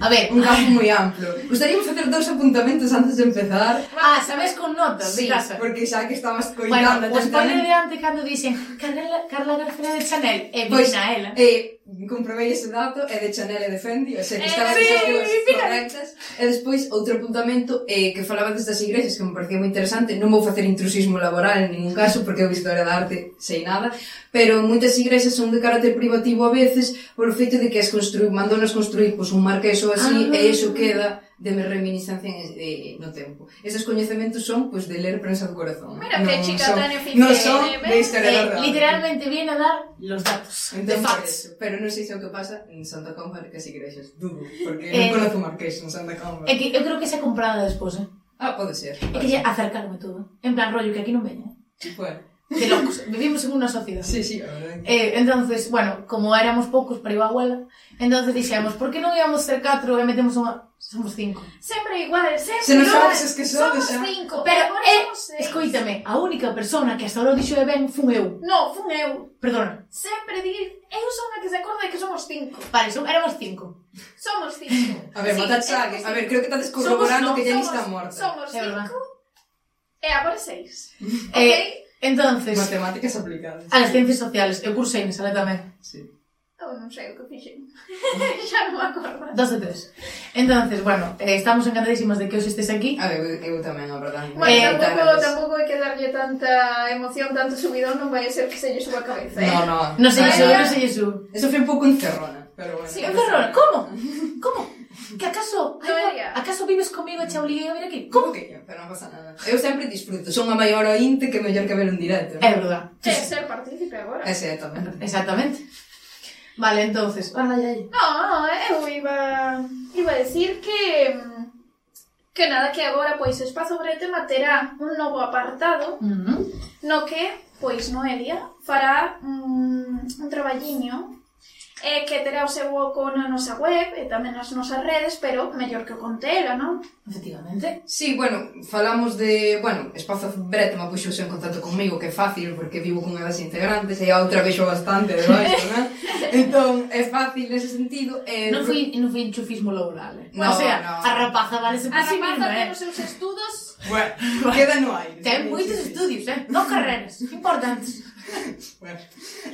A ver, un campo moi amplo. Gostaríamos facer dous apuntamentos antes de empezar. Ah, sabes con notas, sí, casa. porque xa que estabas coitando... Bueno, os pone de antes cando dixen Carla, Carla García de Chanel e eh, pois, pues, ela. Eh, comprobei ese dato, é de Chanel e de Fendi, o sea, que eh, estaban eh, esas dúas sí, correctas. E despois, outro apuntamento eh, que falaba destas igrexas, que me parecía moi interesante, non vou facer intrusismo laboral en ningún caso, porque eu historia da arte sei nada, pero moitas igrexas son de carácter privativo a veces, por feito de que as construí, mandonas construir pois, un un ou así, ah. e iso queda de me reminiscencia eh, no tempo. Esos coñecementos son pois pues, de ler prensa do corazón. Mira que chica son, tan eficiente. Non son ¿eh? de historia eh, Literalmente viene a dar los datos. Entón, de facts. Eso, pero non sei se é o que pasa en Santa Comba que si querexes. Dudo, porque eh, non conozco Marqués en Santa Comba. É que eu creo que se ha comprado despois, eh? Ah, pode ser. É que lle acercarme todo. En plan, rollo, que aquí non veña. Bueno. Que locos, vivimos en unha sociedade. Sí, sí. Eh, entonces, bueno, como éramos poucos para ir a abuela, entonces dixemos, por que non íamos ser catro e metemos unha... Somos cinco. Sempre igual, sempre Se non sabes es que sodes, somos xa. cinco, pero, pero eh, somos seis. escoítame, a única persona que hasta ahora dixo de ben fun eu. No, fun eu. Perdona. Sempre dir, eu son a que se acorda de que somos cinco. Vale, son, éramos cinco. Somos cinco. A ver, sí, matache a. A ver, creo que estás corroborando no, que Jenny está morta. Somos É verdad. cinco e agora seis. Eh, ok? Entonces... Matemáticas aplicadas. As ciencias sociales. Eu cursei nesa tamén. Sí. Eu non sei o que fixen. Xa non me acordo. Dos de tres. Entonces, bueno, eh, estamos encantadísimas de que os estés aquí. Ah, a ver, eu tamén, a verdade. Bueno, eh, tampouco, tampouco hai que darlle tanta emoción, tanto subidón, non vai ser que se lle suba a cabeza. Eh? No, no. Non se lle sube, non se lle sube. Eso foi un pouco encerrona, pero bueno. Sí, encerrona. Como? Como? Que acaso, ai, acaso vives comigo e xa obliguei a vir aquí? Como que? Pero non pasa nada. Eu sempre disfruto. Son a maior ointe que mellor que ver un directo. É verdad. É ser partícipe agora. Exactamente. Exactamente. Vale, entonces, ah, para aí. No, eh, eu iba iba a decir que mm, que nada que agora pois espazo bretema terá un novo apartado uh -huh. no que pois Noelia fará mm, un traballiño eh, que terá o seu oco na nosa web e tamén nas nosas redes, pero mellor que o contela, non? Efectivamente. Sí, bueno, falamos de, bueno, Espazo Bretma puxose en contacto comigo, que é fácil, porque vivo con das integrantes e a outra vexo bastante de baixo, non? entón, é fácil nese sentido. Eh, non fui, non fui enchufismo laboral, eh? No, o sea, no. a rapaza vale se por si eh? Os seus estudos Bueno, queda no aire. Ten moitos estudios, eh? Non carreras importantes. bueno,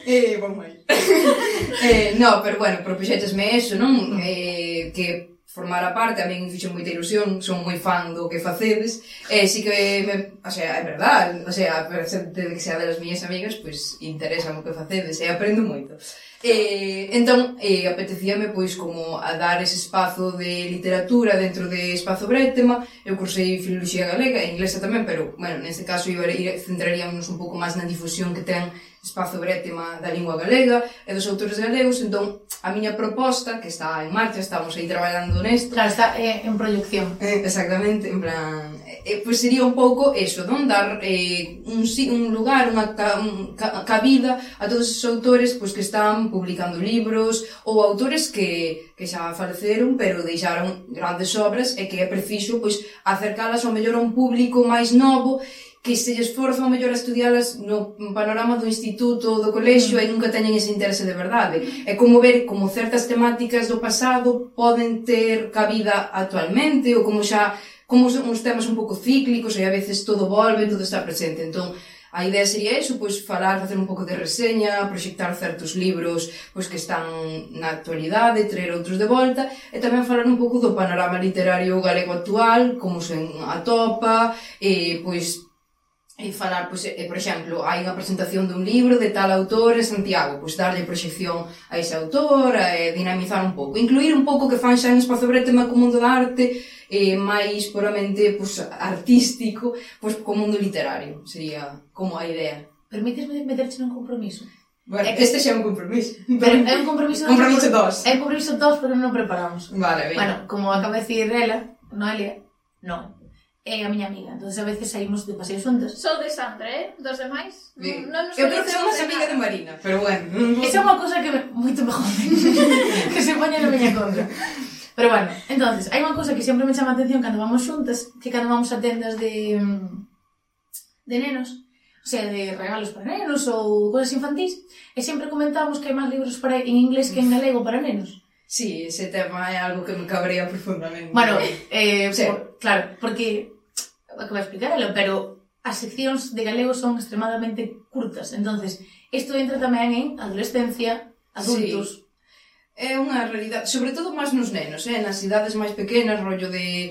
eh, vamos aí. eh, no, pero bueno, propuxetesme eso, non? Mm. Eh, que formar a parte, a min fixe moita ilusión, son moi fan do que facedes, e si que, me, o sea, é verdad, o sea, pero de que sea das miñas amigas, pois pues, interesa o que facedes, e aprendo moito. E, entón, e, apetecíame, pois, como a dar ese espazo de literatura dentro de Espazo Brétema, eu cursei Filoloxía Galega e Inglesa tamén, pero, bueno, neste caso, iba, centraríamos un pouco máis na difusión que ten Espazo Brétema da Lingua Galega e dos autores galegos, entón a miña proposta, que está en marcha, estamos aí traballando nesto. Claro, está eh, en proyección. Eh, exactamente, en plan... Eh, pois pues sería un pouco eso, non dar eh, un, un lugar, unha ca, un, ca, cabida a todos esos autores pois, pues, que están publicando libros ou autores que, que xa faleceron pero deixaron grandes obras e que é preciso pois, acercalas ao mellor a un público máis novo que se lles forza mellor a estudialas no panorama do instituto ou do colexio mm. e nunca teñen ese interese de verdade. É como ver como certas temáticas do pasado poden ter cabida actualmente ou como xa como son uns temas un pouco cíclicos e a veces todo volve, todo está presente. Entón, a idea sería eso, pois falar, facer un pouco de reseña, proxectar certos libros pois que están na actualidade, traer outros de volta, e tamén falar un pouco do panorama literario galego actual, como se atopa, e eh, pois e falar, pois, e, por exemplo, hai unha presentación dun libro de tal autor en Santiago, pois darlle proxección a ese autor, e eh, dinamizar un pouco, incluir un pouco que fan xa en espazo Bretema co mundo da arte, e máis puramente pois, artístico, pois co mundo literario, sería como a idea. Permitesme meterche nun compromiso? Bueno, é que... este xa é un compromiso. Pero é un compromiso... compromiso dos. É un compromiso dos, pero non preparamos. Vale, ben. Bueno, como acaba de decir ela, Noelia, non, é a miña amiga. Entonces a veces saímos de paseo xuntas. Sou desastre, eh? Dos demais? Sí. Non, nos eu creo que somos amiga de Marina, pero bueno. Esa é unha cosa que me... moito me jode. que se poña na miña contra. Pero bueno, entonces, hai unha cousa que sempre me chama a atención cando vamos xuntas, que cando vamos a tendas de de nenos, o sea, de regalos para nenos ou cousas infantis, e sempre comentamos que hai máis libros para en inglés que en galego para nenos. Sí, ese tema é algo que me cabrea profundamente. Bueno, eh, sí. por, claro, porque acaba de explicar pero as seccións de galego son extremadamente curtas. entonces isto entra tamén en adolescencia, adultos... Sí. É unha realidade, sobre todo máis nos nenos, eh? nas idades máis pequenas, rollo de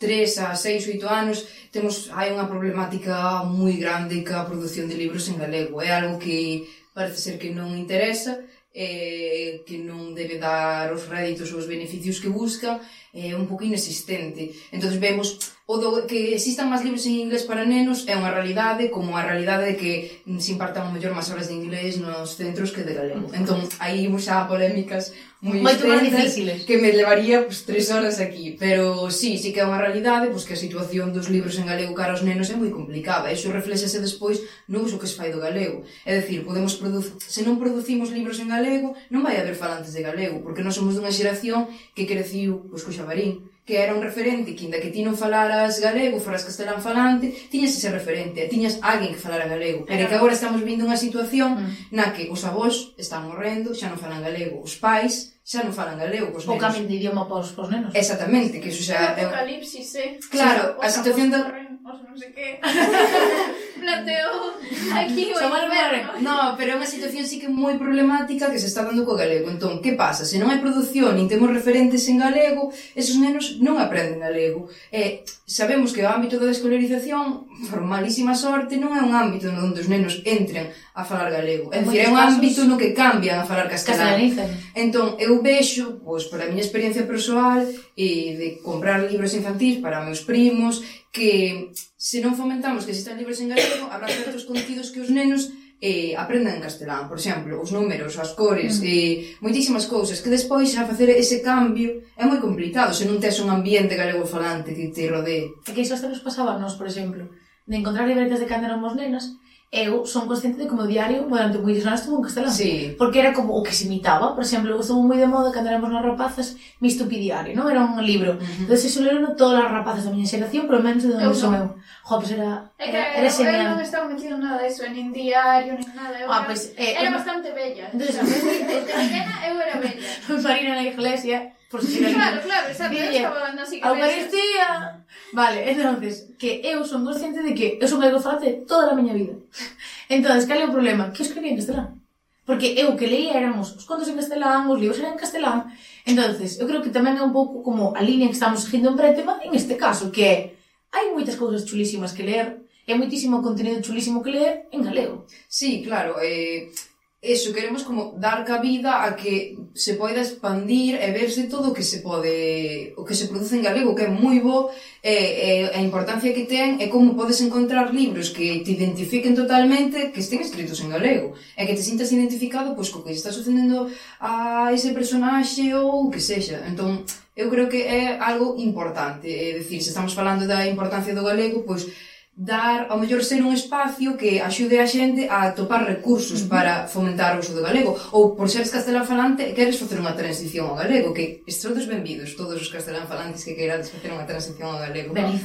3 a 6, 8 anos, temos hai unha problemática moi grande que a produción de libros en galego. É algo que parece ser que non interesa, eh, que non debe dar os réditos ou os beneficios que busca, eh, un pouco inexistente. Entón vemos o do, que existan máis libros en inglés para nenos é unha realidade como a realidade de que se impartan o mellor máis horas de inglés nos centros que de galego. Entón, aí imos xa polémicas moi Moito máis difíciles que me levaría pues, tres horas aquí. Pero sí, sí que é unha realidade pues, que a situación dos libros en galego cara aos nenos é moi complicada. Iso reflexase despois no uso que se fai do galego. É dicir, podemos. Se non producimos libros en galego, non vai haber falantes de galego, porque non somos dunha xeración que creciu pues, co Xabarín, que era un referente que, inda que ti non falaras galego, foras castelán falante, tiñas ese referente, e tiñas alguén que falara galego. Pero que agora estamos vindo unha situación mm. na que os avós están morrendo, xa non falan galego, os pais xa non falan galego cos nenos. O cambio de idioma pos, pos nenos. Exactamente, que iso xa... É un... Apocalipsis, eh? Claro, sí, a situación da os non sei que planteou aquí o. No, pero é unha situación sí que moi problemática que se está dando co galego. Entón, que pasa? Se non hai produción, nin temos referentes en galego, esos nenos non aprenden galego. E sabemos que o ámbito da escolarización, por malísima sorte, non é un ámbito onde os nenos entren a falar galego. É dicir, é un ámbito no que cambian a falar castelán. Entón, eu vexo, pois, pola miña experiencia persoal, e de comprar libros infantis para meus primos, que se non fomentamos que existan libros en galego, habrá certos contidos que os nenos eh, aprendan en castelán, por exemplo, os números, as cores, mm. eh, moitísimas cousas, que despois a facer ese cambio é moi complicado se non tes un ambiente galego falante que te rodee. E que iso hasta nos pasaba a nos, por exemplo, de encontrar libretas de cando éramos nenas, eu son consciente de como diario durante moitos anos estuvo en castelán. Sí. Porque era como o que se imitaba, por exemplo, eu estuvo moi de moda cando éramos nas rapazas, mi estupidiario, non? Era un libro. Uh -huh. Entón, eso leron todas as rapazas da miña xeración, pero menos de onde son eu. Jo, pues era, era, era, era Eu non estaba metido en nada eso, nin diario, nin nada. Eu ah, era, pues, eh, era bastante bella. Entón, desde pequena eu era bella. Marina na iglesia, Por si claro, claro, exacto, Dille, estaba dando así que... Eucaristía... Vale, entonces, que eu son consciente de que eu son galego falante toda a miña vida. Entonces, cal é o problema? Que eu escribía en castelán. Porque eu que leía éramos os contos en castelán, os libros eran en castelán. entonces eu creo que tamén é un pouco como a línea que estamos seguindo en Prétema en este caso, que é hai moitas cousas chulísimas que ler, e moitísimo contenido chulísimo que ler en galego. Sí, claro, eh, eso, queremos como dar cabida a que se poida expandir e verse todo o que se pode o que se produce en galego, que é moi bo e, e a importancia que ten e como podes encontrar libros que te identifiquen totalmente que estén escritos en galego e que te sintas identificado pois co que está sucedendo a ese personaxe ou o que sexa. Entón, eu creo que é algo importante é dicir, se estamos falando da importancia do galego pois dar, ao mellor ser un espacio que axude a xente a topar recursos para fomentar o uso do galego. Ou por seres castelán falante queres facer unha transición ao galego que todos benvidos, todos os castelán falantes que queirades facer unha transición ao galego. Venid,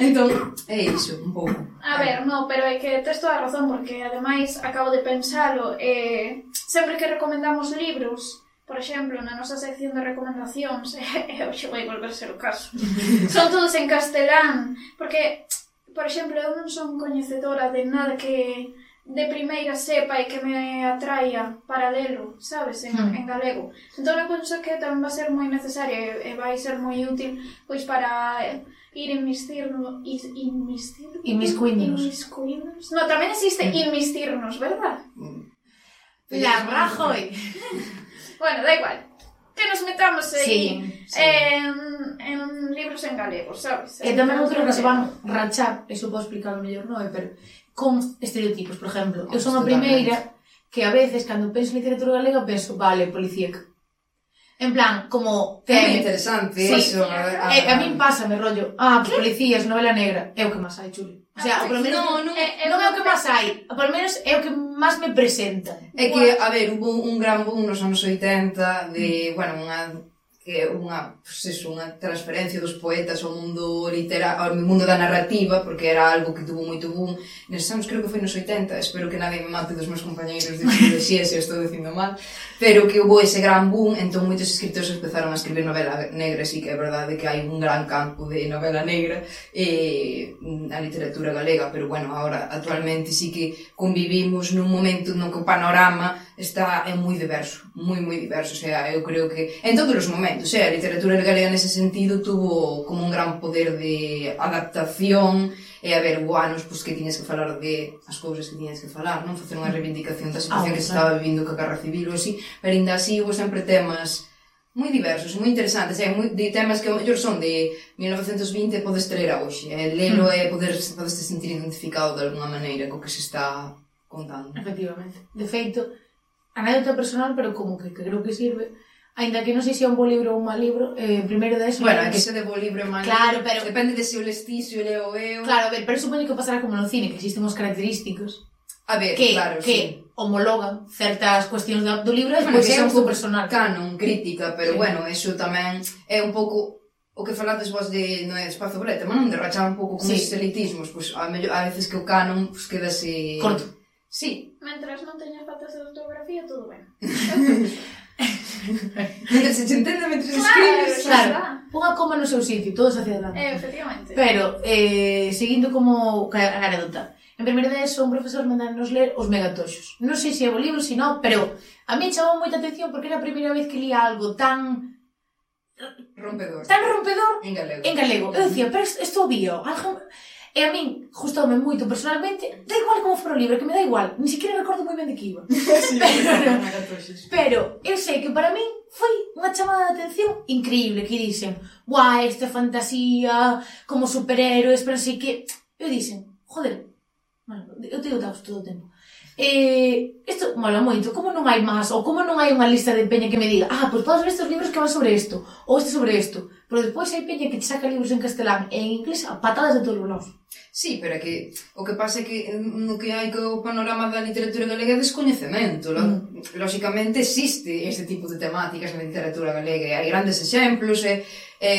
entón, é iso, un pouco. A ver, no, pero é que tes toda a razón porque ademais acabo de pensalo eh, sempre que recomendamos libros por exemplo, na nosa sección de recomendacións, e hoxe vai volver ser o caso, son todos en castelán, porque, por exemplo, eu non son coñecedora de nada que de primeira sepa e que me atraia paralelo, sabes, en, mm. en galego. Entón, eu penso que tamén vai ser moi necesaria e vai ser moi útil pois para ir inmistirnos... Inmistirnos? Inmiscuirnos. Inmiscuirnos. No, tamén existe mm. inmistirnos, verdad? Mm. La Rajoy. Bueno, da igual. Que nos metamos aí sí, sí. En, en libros en galego, sabes? E tamén outro que se van ranchar, eso podo explicar mellor, non é? Pero con estereotipos, por exemplo. Eu son a primeira que a veces, cando penso en literatura galega, penso, vale, policíaca. En plan, como... Que é interesante sí. eso. A, a, a, a min pasa, me rollo, ah, pues, policías, novela negra, é o que máis hai, chulo. O sea, polo menos non, non, é, non é o que máis hai, polo menos é o que máis me presenta. É que, a ver, hubo un gran boom nos anos 80 de, bueno, unha que é unha, pues, eso, unha transferencia dos poetas ao mundo litera, ao mundo da narrativa, porque era algo que tuvo moito boom. Neses anos creo que foi nos 80, espero que nadie me mate dos meus compañeiros de filosofía se estou dicindo mal, pero que houve ese gran boom, entón moitos escritores empezaron a escribir novela negra, sí que é verdade que hai un gran campo de novela negra e mm, a literatura galega, pero bueno, ahora actualmente sí que convivimos nun momento no que o panorama está é moi diverso, moi moi diverso, o sea, eu creo que en todos os momentos, o sea, a literatura galega nese sentido tuvo como un gran poder de adaptación e a ver, guanos, pois que tiñas que falar de as cousas que tiñas que falar, non facer unha reivindicación da situación ah, que se ah, estaba vivindo ca guerra civil ou así, pero ainda así hubo sempre temas moi diversos, moi interesantes, é moi de temas que ao mellor son de 1920 podes traer a hoxe, eh, hmm. e lelo e poder podeste sentir identificado de alguna maneira co que se está contando. Efectivamente. De feito, anécdota personal, pero como que, que creo que sirve, Ainda que non sei se é un bo libro ou un mal libro, eh, primeiro de eso... Bueno, que se de bo libro e mal claro, libro, pero... depende de se o lestí, se o leo eu... Claro, a ver, pero supoño que pasará como no cine, que existen os característicos a ver, que, claro, que sí. homologan certas cuestións do, do libro e bueno, que é un pouco personal. Canon, crítica, pero sí. bueno, eso tamén é un pouco o que falades vos de no é espazo brete, non de rachar un pouco con sí. esos elitismos, pois pues, a, mello, a veces que o canon pois, pues, quedase... Corto Sí. Mentras non teñas faltas de ortografía, todo ben. Mentre se entende, mentre se claro, escribes... Claro, claro. Ponga coma no seu sitio, todo hacia adelante. Eh, efectivamente. Pero, eh, seguindo como a anécdota, en primeiro día un profesor mandarnos ler os megatoxos. Non sei se é o libro, se non, pero a mí chamou moita atención porque era a primeira vez que lía algo tan rompedor. Tan rompedor en galego. En galego. Eu dicía, pero isto vio, algo E a min gustoume moito personalmente, da igual como for o libro, que me da igual, ni siquiera recordo moi ben de que iba. sí, pero, pero eu sei que para min foi unha chamada de atención increíble, que dicen, guau, esta fantasía, como superhéroes, pero así que... Eu dicen, joder, bueno, eu te digo todo o tempo, eh, isto mola moito, como non hai máis, ou como non hai unha lista de peña que me diga, ah, pois podes ver estes libros que van sobre isto, ou este sobre isto, pero despois hai peña que te saca libros en castelán e en inglés a patadas de todos os lados. Sí, pero é que o que pasa é que mm, no que hai que o panorama da literatura galega é descoñecemento. Mm. Lóxicamente existe este tipo de temáticas na literatura galega, e hai grandes exemplos, e, e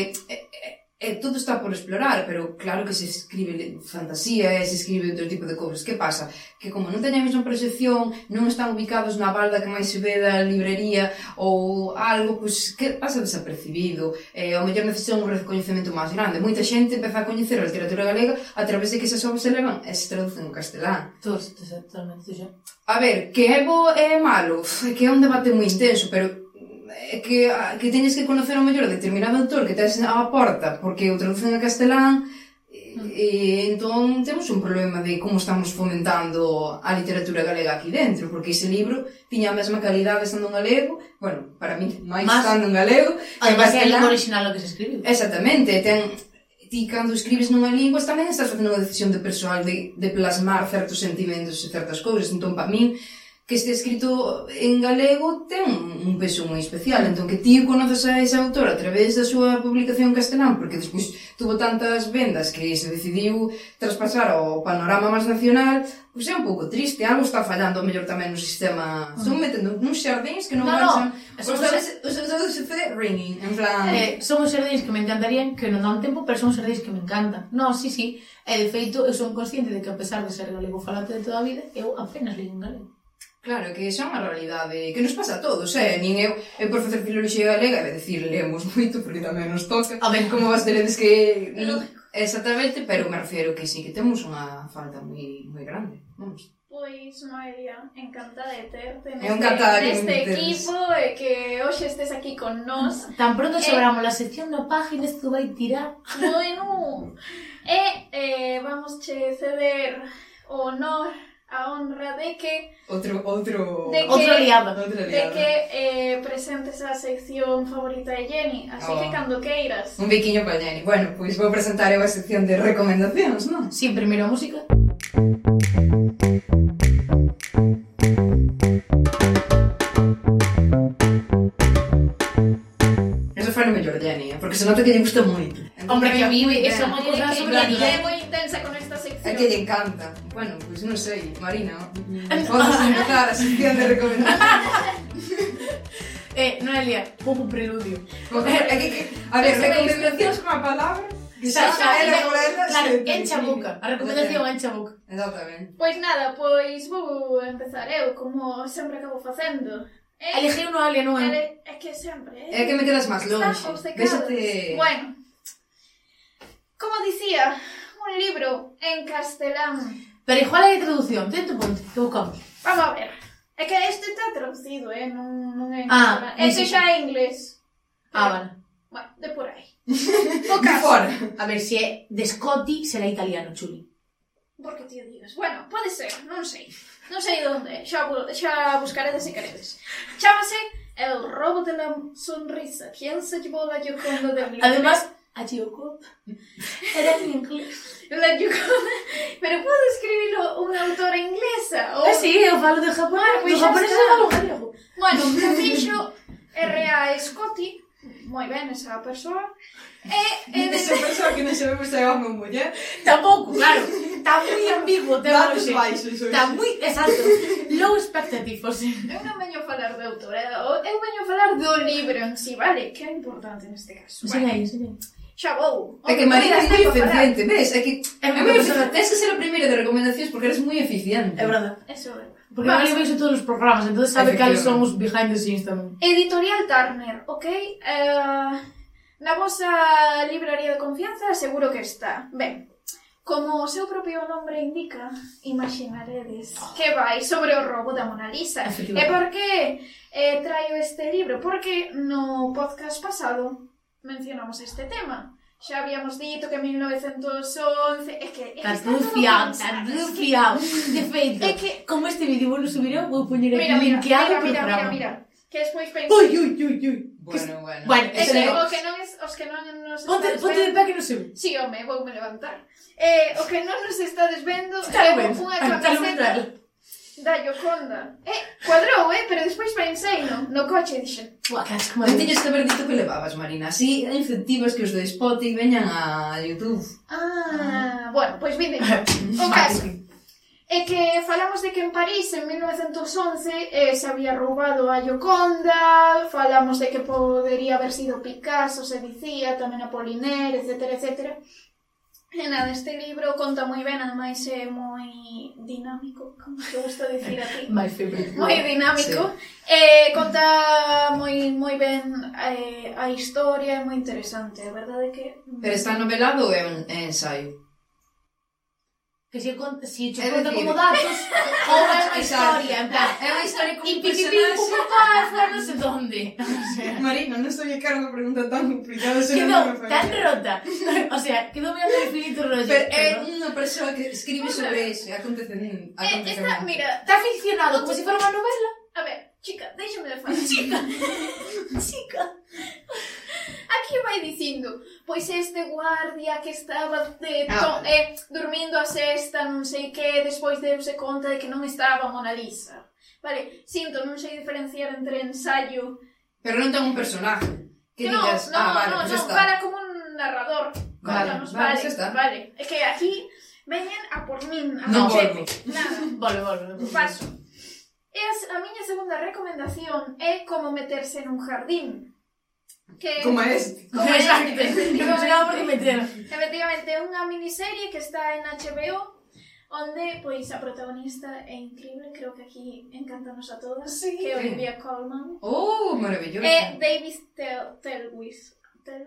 E todo está por explorar, pero claro que se escribe fantasía e se escribe outro tipo de cousas. Que pasa? Que como non teñen a mesma proxección, non están ubicados na balda que máis se ve da librería ou algo, pois que pasa desapercibido. E, ao mellor necesitan un recoñecemento máis grande. Moita xente empeza a coñecer a literatura galega a través de que esas obras se levan e se traducen en castelán. Totalmente, xa. A ver, que é bo e é malo? Que é un debate moi intenso, pero que, que teñes que conocer o mellor determinado autor que tens á porta porque o traducen a castelán E, entón temos un problema de como estamos fomentando a literatura galega aquí dentro, porque ese libro tiña a mesma calidade estando en galego, bueno, para mí, máis Mas, estando en galego, además é a lingua original o que se escribe. Exactamente, ten ti cando escribes nunha lingua tamén estás facendo unha decisión de persoal de, de plasmar certos sentimentos e certas cousas, entón para min que este escrito en galego ten un peso moi especial. Entón, que ti conoces a esa autora a través da súa publicación castelán, porque despois tuvo tantas vendas que se decidiu traspasar ao panorama máis nacional, pois é un pouco triste, algo está fallando mellor tamén no sistema. Mm. Son metendo uns xardíns que non no, marchan. No, son os dedos se fe ringing, en plan... Eh, son os xardíns que me encantarían, que non dan tempo, pero son os xardíns que me encantan. No, sí, sí. E, de feito, eu son consciente de que a pesar de ser galego falante de toda a vida, eu apenas leio en galego. Claro, que xa é unha realidade que nos pasa a todos, eh? Nin eu, eu por facer filoloxía galega, é dicir, lemos moito, porque tamén nos toca. A ver, como vas teredes que... Exactamente, pero me refiero que sí, que temos unha falta moi, moi grande. Vamos. Pois, María, encantada de terte neste, encantada neste equipo e que hoxe estes aquí con nós. Tan pronto eh, sobramos eh, a sección no páginas que vai tirar. Bueno, e eh, vamos che ceder o honor a honra de que outro outro de que, outro aliado, outro de que eh, presentes a sección favorita de Jenny, así oh. que cando queiras. Un biquiño para Jenny. Bueno, pois vou presentar eu a sección de recomendacións, non? Si, sí, primeiro a música. Eso foi o mellor, Jenny, eh, porque se nota que lle gusta moito. Hombre, que a mí me... Eso é que É que lle encanta. Bueno, pois pues non sei, Marina, podes mm. empezar a sección de recomendacións. Eh, Noelia, pouco preludio. É que, que, a ver, recomendacións con a palabra Xa, xa, ela por ela, claro, encha a boca. A recomendación encha a boca. Exactamente. Pois nada, pois vou empezar eu, como sempre acabo facendo. Eh, Elegir unha alia non é? É que sempre, eh? É que me quedas máis longe. Estás Bueno, como dicía, un libro en castelán. Pero igual hai traducción, tento ponte, que buscamos. Vamos a ver. É que este está traducido, eh? Non, non é Ah, castelán. Este sí. xa é inglés. Ah, vale. Bueno, de por aí. O caso. A ver, se é de Scotty, será italiano, chuli. Por que ti o digas? Bueno, pode ser, non sei. Non sei de onde é. Xa, bu- xa buscaredes se queredes. Chámase El robo de la sonrisa. ¿Quién se llevó la Gioconda del libro? Además, a Yukop. Era en inglés. La Yukop. Pero podo escribirlo unha autora inglesa? Ou... Ah, sí, eu falo de Japón. Bueno, pues do japonés eu falo galego. Bueno, que fixo R.A. Scotty. Moi ben esa persoa. E, e de... Esa persoa que non sabemos se é home ou muller. Tampouco, claro. Está moi ambiguo. Datos baixos. Está moi, exacto. Low expectativos. Eu non veño a falar de autora. Eh. Eu veño a falar do libro en si, sí, vale? Que é importante neste caso. Bueno. Sí, vale. sí, sí xa vou. É que María é moi eficiente, ves? É que é moi eficiente. Tens que ser a primeira de recomendacións porque eres moi eficiente. É verdade. Eso é. Porque María vale. todos os programas, entón sabe cales son os behind the scenes tamén. Editorial Turner, ok? Uh, na vosa libraría de confianza seguro que está. Ben, Como o seu propio nombre indica, imaginaredes que vai sobre o robo da Mona Lisa. E por que eh, traio este libro? Porque no podcast pasado mencionamos este tema. Xa habíamos dito que 1911... É que... É Estás. De feito, é que... como este vídeo vou subirou, vou poñer aquí linkeado mira, mira, mira, mira, mira. Que despois pensei... Ui, ui, ui, ui. Bueno, bueno. bueno é que, o que non es, os que non nos ponte, estades ponte de pé que non se ve. Sí, home, vou me levantar. Eh, o que non nos estades vendo, está eh, levo unha camiseta... Dallo conda. Eh, cuadrou, eh, pero despois pensei no, no coche e dixen Ua, casi como tiñes que haber dito que pois levabas, Marina Así incentivas que os do Spotify veñan a Youtube Ah, ah. bueno, pois vinde. O caso É que falamos de que en París en 1911 eh, se había roubado a Gioconda, falamos de que podería haber sido Picasso, se dicía, tamén Apollinaire, etc, etc. E nada, este libro conta moi ben, ademais é moi dinámico, como te gusta dicir a ti? My favorite Moi dinámico. Sí. Eh, conta moi moi ben eh, a historia, é moi interesante, a verdade é que... Pero está novelado é un ensaio? que se, si che conta como datos ou é unha historia, en plan, é unha historia como un personaxe. Como pasa, ah, non sei onde. Marina, non estou cara unha pregunta tan complicada, se non me tan rota. O sea, quedou mirando o infinito rollo. Pero eh, é unha persoa que escribe sobre ese acontecemento. Eh, esta, mira, está ficcionado como se fuera unha novela. A ver, chica, déixame de falar. Chica, chica. Aquí vai dicindo, pois este guardia que estaba de to, eh, ah, dormindo eh, a sexta, non sei que, despois deuse conta de que non estaba a Mona Lisa. Vale, sinto, non sei diferenciar entre ensaio... Pero non ten un personaje. Que, que digas, no, no, ah, vale, no, pues no, está. para como un narrador. Vale, Contanos, vale, vale, está. vale. É que aquí veñen a por min, a non volvo. Nada. Volve, volve. Paso. Es, a miña segunda recomendación é como meterse nun jardín que como este. Como Exacto. este. Que nos acabamos de meter. Efectivamente, é unha miniserie que está en HBO onde pois a protagonista é increíble, creo que aquí encantanos a todas, sí. que é Olivia Colman. Oh, maravillosa. E David Tel Telwis. Tel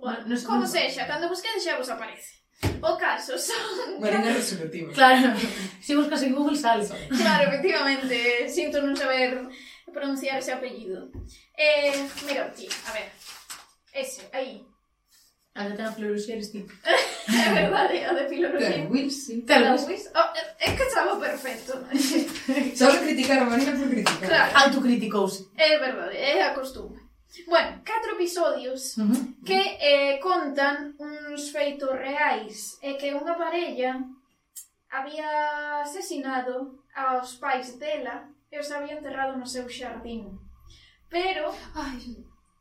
bueno, no, sé como sexa, cando busquedes xa vos aparece. O caso son... Marina resolutiva. Claro, se si buscas en Google sale. Claro, efectivamente, eh, sinto non saber pronunciar ese apellido. Eh, mira, aquí, a ver. Ese, aí. A de tan eres esti. é verdade, a de filoruxer. Tal Wills, sí. Tal Wills. Oh, é que estaba perfecto. Só criticar a Marina por criticar. Claro. Autocriticouse. É verdade, é a costume. Bueno, catro episodios uh -huh. que eh, contan uns feitos reais e que unha parella había asesinado aos pais dela e os había enterrado no seu xardín. Pero... Ai,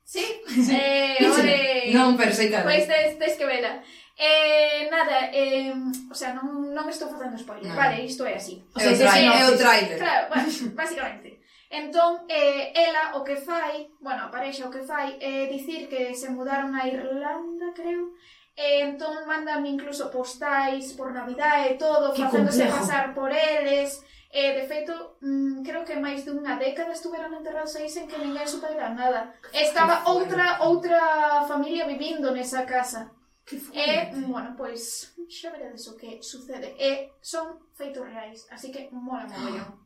sí, sí. Eh, ore, non, pero sei cada. Pois tes, tes que vela. Eh, nada, eh, o sea, non, non estou facendo spoiler, no. vale, isto é así. O sea, é o trailer. É o trailer. Claro, bueno, basicamente. Entón, eh, ela o que fai, bueno, a parexa o que fai é eh, dicir que se mudaron a Irlanda, creo, e eh, entón mandan incluso postais por Navidad e todo, facéndose pasar por eles, E, de feito, mm, creo que máis dunha década estuveron enterrados aí sen que ninguén supera nada. Estaba outra outra familia vivindo nesa casa. Que e, mm, bueno, pois, xa veredes o que sucede. E son feitos reais, así que mola mogollón. Ah.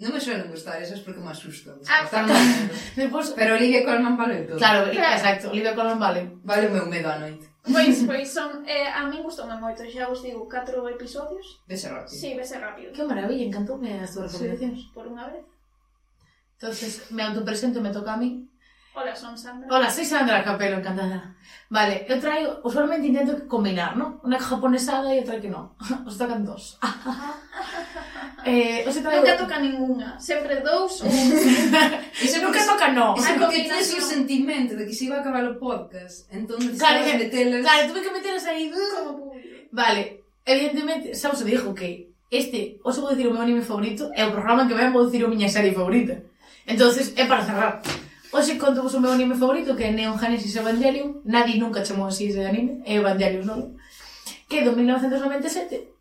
Non me suelen gustar esas porque me asustan. Ah, Están... Pero Olivia Colman vale todo. Claro, claro, exacto. Olivia Colman vale. Vale o meu medo á noite. Pois, pois son, eh, a min gustoume moito, xa vos digo, 4 episodios. Vese rápido. Sí, vese rápido. Que maravilla, encantoume as túas recomendacións. Sí, por unha vez. Entonces, me autopresento, me toca a mí. Hola, son Sandra. Hola, soy Sandra Capelo, encantada. Vale, eu traio, usualmente intento combinar, ¿no? Una japonesada e outra que non. Os tocan dos. Eh, o sea, nunca toca ningunha, sempre dous ou un. Ese nunca toca no. Esa combinación o sentimento de que se iba a acabar o podcast, entón claro, que, metelas... Claro, tuve que metelas aí. Como vale, evidentemente, xa vos dixo que este, os vou dicir o meu anime favorito, é o programa que vai vou dicir a miña serie favorita. Entonces, é para cerrar. Hoxe conto vos o meu anime favorito, que é Neon Genesis Evangelion. Nadie nunca chamou así ese anime, é Evangelion, non? Que é do 1997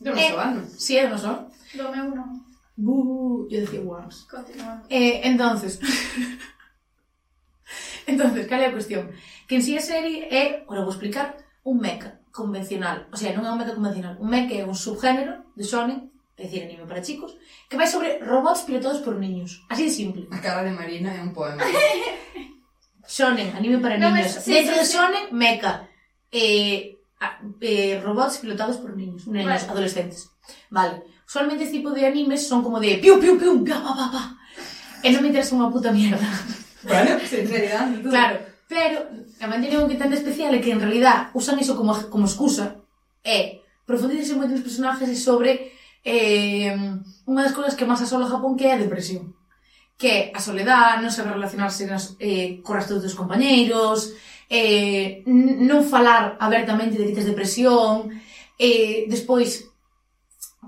Do Eh. noso ano. Si é do noso, ano. Do meu non. Buh, yo decía once. Continuando. Eh, entonces, entonces, cal é a cuestión? Que en si a serie é, ora vou explicar, un mecha convencional. O sea, non é un mecha convencional. Un mecha é un subgénero de shonen, é dicir, anime para chicos, que vai sobre robots pilotados por niños. Así de simple. A cara de Marina é un poema. Shonen, anime para No, niños. mas- sí, Dentro sí, de sí. shonen, mecha. Eh, Ah, eh, robots pilotados por niños, niños, vale. adolescentes. Vale. Usualmente este tipo de animes son como de piu, piu, piu, ga pa, pa, pa. E non me interesa unha puta mierda. Vale, sinceridade. Claro, pero a manteñen un que tan especial é que en realidad usan iso como, como excusa e profundizarse moito nos personaxes e sobre eh, unha das cousas que máis asola Japón que é a depresión que a soledad, non saber relacionarse nas, eh, co resto dos compañeiros, eh, non falar abertamente de que tes depresión, eh, despois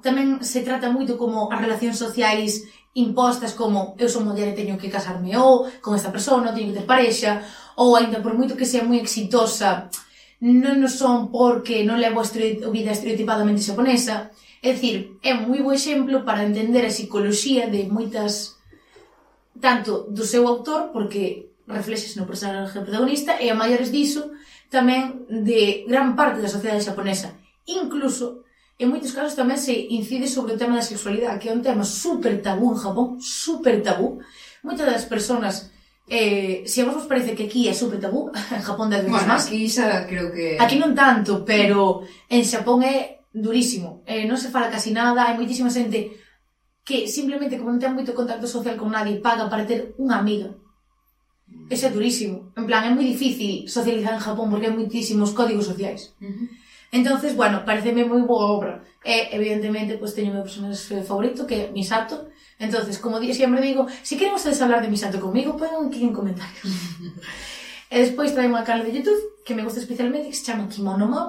tamén se trata moito como as relacións sociais impostas como eu son muller e teño que casarme ou con esta persona, teño que ter parexa ou aínda por moito que sea moi exitosa non nos son porque non levo a, a vida estereotipadamente xaponesa. É dicir, é moi bo exemplo para entender a psicología de moitas tanto do seu autor, porque reflexes no personaje protagonista e a maiores diso tamén de gran parte da sociedade xaponesa. Incluso, en moitos casos tamén se incide sobre o tema da sexualidade, que é un tema super tabú en Japón, super tabú. Moitas das persoas Eh, se a vos vos parece que aquí é super tabú, en Japón dez veces bueno, máis. Aquí xa creo que... Aquí non tanto, pero en Xapón é durísimo. Eh, non se fala casi nada, hai moitísima xente que simplemente como non ten moito contacto social con nadie paga para ter unha amiga Ese é durísimo. En plan, é moi difícil socializar en Japón porque hai moitísimos códigos sociais. Uh -huh. Entonces, bueno, pareceme moi boa obra. E, evidentemente, pues, teño o meu personaxe favorito, que é Misato. Entonces, como di, sempre digo, se queren ustedes hablar de Misato comigo, pongan aquí en comentarios. e despois traen unha canal de Youtube que me gusta especialmente, que se chama Kimono Mo.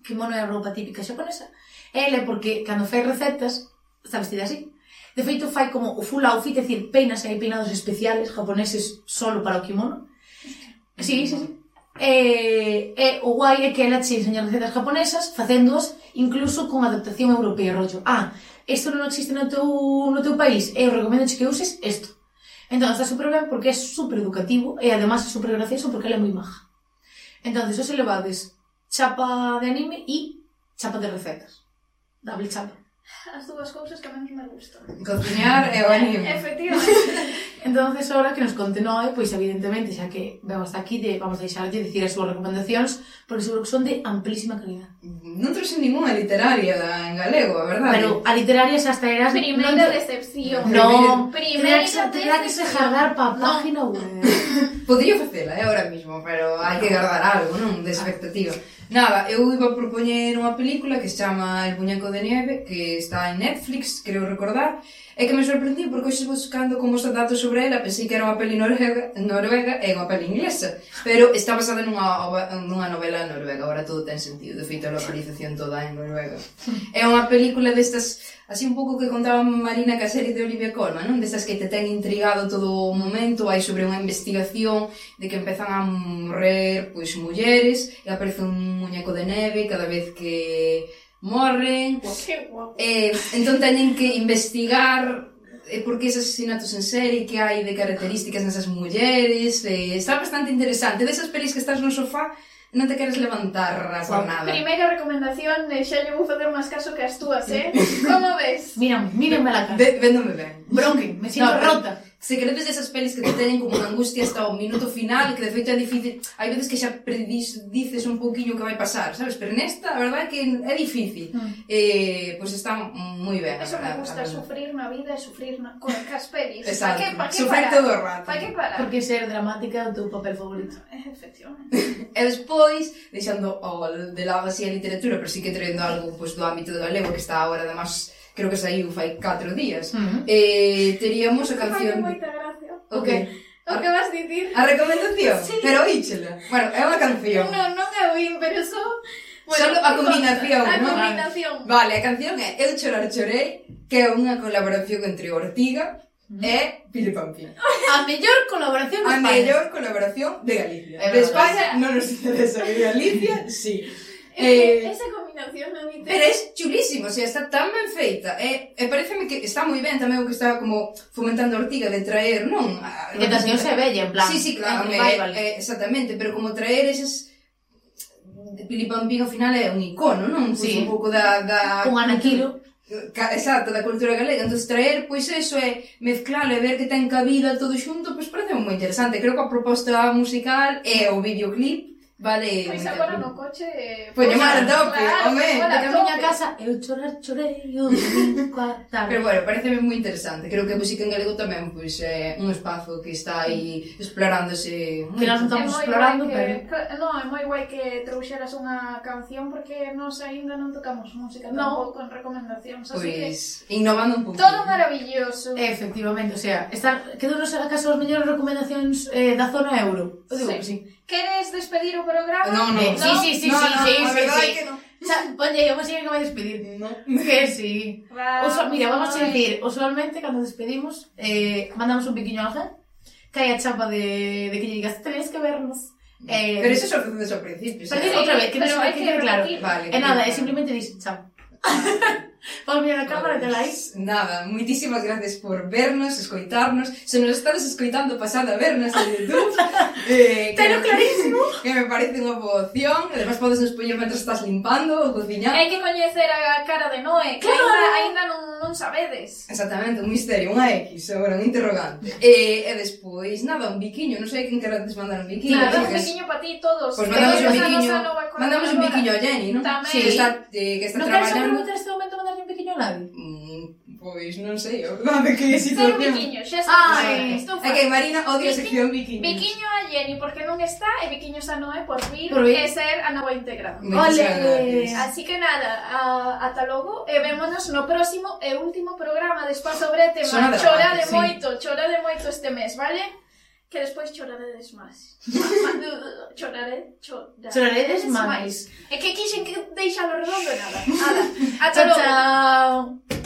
Kimono é a roupa típica xaponesa. E ela porque, cando fai recetas, está vestida así. De feito, fai como o full outfit, é dicir, peinas, e hai peinados especiales japoneses solo para o kimono. Sí, sí, sí. E, e o guai é que ela che enseña recetas japonesas facéndoas incluso con adaptación europea, rollo. Ah, isto non existe no teu, no teu país, eu recomendo que uses isto. Entón, está super ben porque é super educativo e además é super gracioso porque ela é moi maja. Entón, os elevades chapa de anime e chapa de recetas. Double chapa as dúas cousas que a menos me gustan. Cociñar e o anime. Efectivamente. entonces ahora que nos conte Noe, pois evidentemente, xa que vemos aquí, de, vamos a deixarlle dicir as súas recomendacións, porque seguro que son de amplísima calidad. Non trouxe ninguna literaria en galego, a verdade. Pero a literaria xa está eras... Primeira non... decepción. No, primeira terá que se jardar pa página web. Podría facela, eh, ahora mismo, pero hai que guardar algo, non? De expectativa. Ah. Nada, eu iba a propoñer unha película que se chama El Buñeco de Nieve, que está en Netflix, creo recordar, e que me sorprendí porque hoxe buscando como está datos sobre ela, pensei que era unha peli noruega, noruega e unha peli inglesa, pero está basada nunha, nunha novela noruega, ahora todo ten sentido, de feito a localización toda en Noruega. É unha película destas así un pouco que contaba Marina que a serie de Olivia Colman, non? Destas que te ten intrigado todo o momento, hai sobre unha investigación de que empezan a morrer pois mulleres e aparece un muñeco de neve cada vez que morren. Que guapo. Eh, entón teñen que investigar e por que esos asesinatos en serie que hai de características nesas mulleres. Eh, está bastante interesante. Desas pelis que estás no sofá, non te queres levantar a por nada. Primeira recomendación, xa lle vou facer máis caso que as túas, eh? Como ves? Mírame, mírame la cara. Ve, véndome ben. Bronquen, me sinto no, rota se credes esas pelis que te teñen como unha angustia hasta o minuto final, que de feito é difícil, hai veces que xa predis, dices un pouquiño que vai pasar, sabes? Pero nesta, a verdade é que é difícil. Mm. Eh, pois pues está moi ben. Eso me gusta, sufrir na vida e sufrir na... con cas pelis. Exacto. Pa que, pa que sufrir todo o rato. Pa que parar. Porque ser dramática é o teu papel favorito. Eh, efectivamente. e despois, deixando o, de lado así a literatura, pero sí que traendo algo pues, do ámbito do galego que está agora, además, creo que saiu fai 4 días. Uh -huh. eh, teríamos a canción... Moita gracia. O okay. que? O que vas dicir? A recomendación? Sí. Pero oíchela. Bueno, é unha canción. Non, non é oín, pero só... Bueno, Solo a combinación, A ¿no? combinación. Vale, a canción é Eu chorar chorei, que é unha colaboración entre Ortiga e Pili Pampín. A mellor colaboración de España. A mellor colaboración de Galicia. É de España non nos interesa, de Galicia, sí. Eh, esa combinación non te... Pero é chulísimo, o sea, está tan ben feita. Eh, eh, e, e pareceme que está moi ben tamén o que estaba como fomentando Ortiga de traer, non? A, ah, que tamén canción se bella, en plan. Sí, sí, claro, me, eh, exactamente, pero como traer esas Pili Pampín ao final é un icono, non? Pois sí. un pouco da... da un anaquilo. Exacto, da cultura galega. Entón, traer, pois, eso é mezclar e ver que ten cabida todo xunto, pois, parece moi interesante. Creo que a proposta musical e o videoclip Vale, Pois agora no coche... Poñemar o tope, claro, home, de camiño a casa, eu chorar chorei o domingo a tarde. Pero bueno, pareceme moi interesante, creo que a música en galego tamén pois, é eh, un espazo que está aí explorándose. Que nós estamos explorando, que... pero... Non, é moi guai que trouxeras unha canción, porque nós aínda non tocamos música no. tampouco en recomendacións, así pois, innovando un pouco. Todo maravilloso. Efectivamente, o sea, estar... Quedou nos acaso as mellores recomendacións eh, da zona euro? Eu digo sí. que sí. Queres despedir o programa? No, no. Sí, sí, sí, no, sí, no, sí, no, sí, sí. Que no. Xa, ponlle, eu vou que vai despedir. No. Que sí. Wow, Uso, mira, vamos a decir, usualmente cando despedimos, eh, mandamos un pequeño ángel, que hai a chapa de, de que lle digas, tenéis que vernos. Eh, pero eso sorprende desde o principio. Pero sí, outra vez, que pero hai que, que claro. Vale, e nada, é simplemente dis, chao. Volve a cámara de like. Nada, moitísimas gracias por vernos, escoitarnos. Se nos estades escoitando, pasad a vernos en YouTube. eh, Pero que, clarísimo. Que me parece unha boa opción. Además, podes nos poñer mentre estás limpando ou cociñando. Hai que coñecer a cara de Noé, que claro. ainda, ainda non, non sabedes. Exactamente, un misterio, unha X, agora un interrogante. e, eh, e despois, nada, un biquiño. Non sei quen queredes mandar un biquiño. Claro, un biquiño para ti todos. Pois pues mandamos un biquiño. Mandamos un biquiño a Jenny, non? Tamén. Sí, que está, eh, que está no traballando. Non preguntar este momento mandar un pequeno nave? Mm, pois non sei, eu dame que situación. Pero biquiño, xa está. Ah, estou é que Marina odia a sección biquiño. Biquiño a Jenny porque non está e biquiño a Noé por vir por e ser a nova integrada. Ole. Así que nada, a, ata logo e vémonos no próximo e último programa de Espazo Brete, chora de moito, sí. chora de moito este mes, vale? que despois choraredes máis. Chorare, chorare. choraredes máis. É que quixen que deixalo redondo nada. Ata chao, logo. Chao.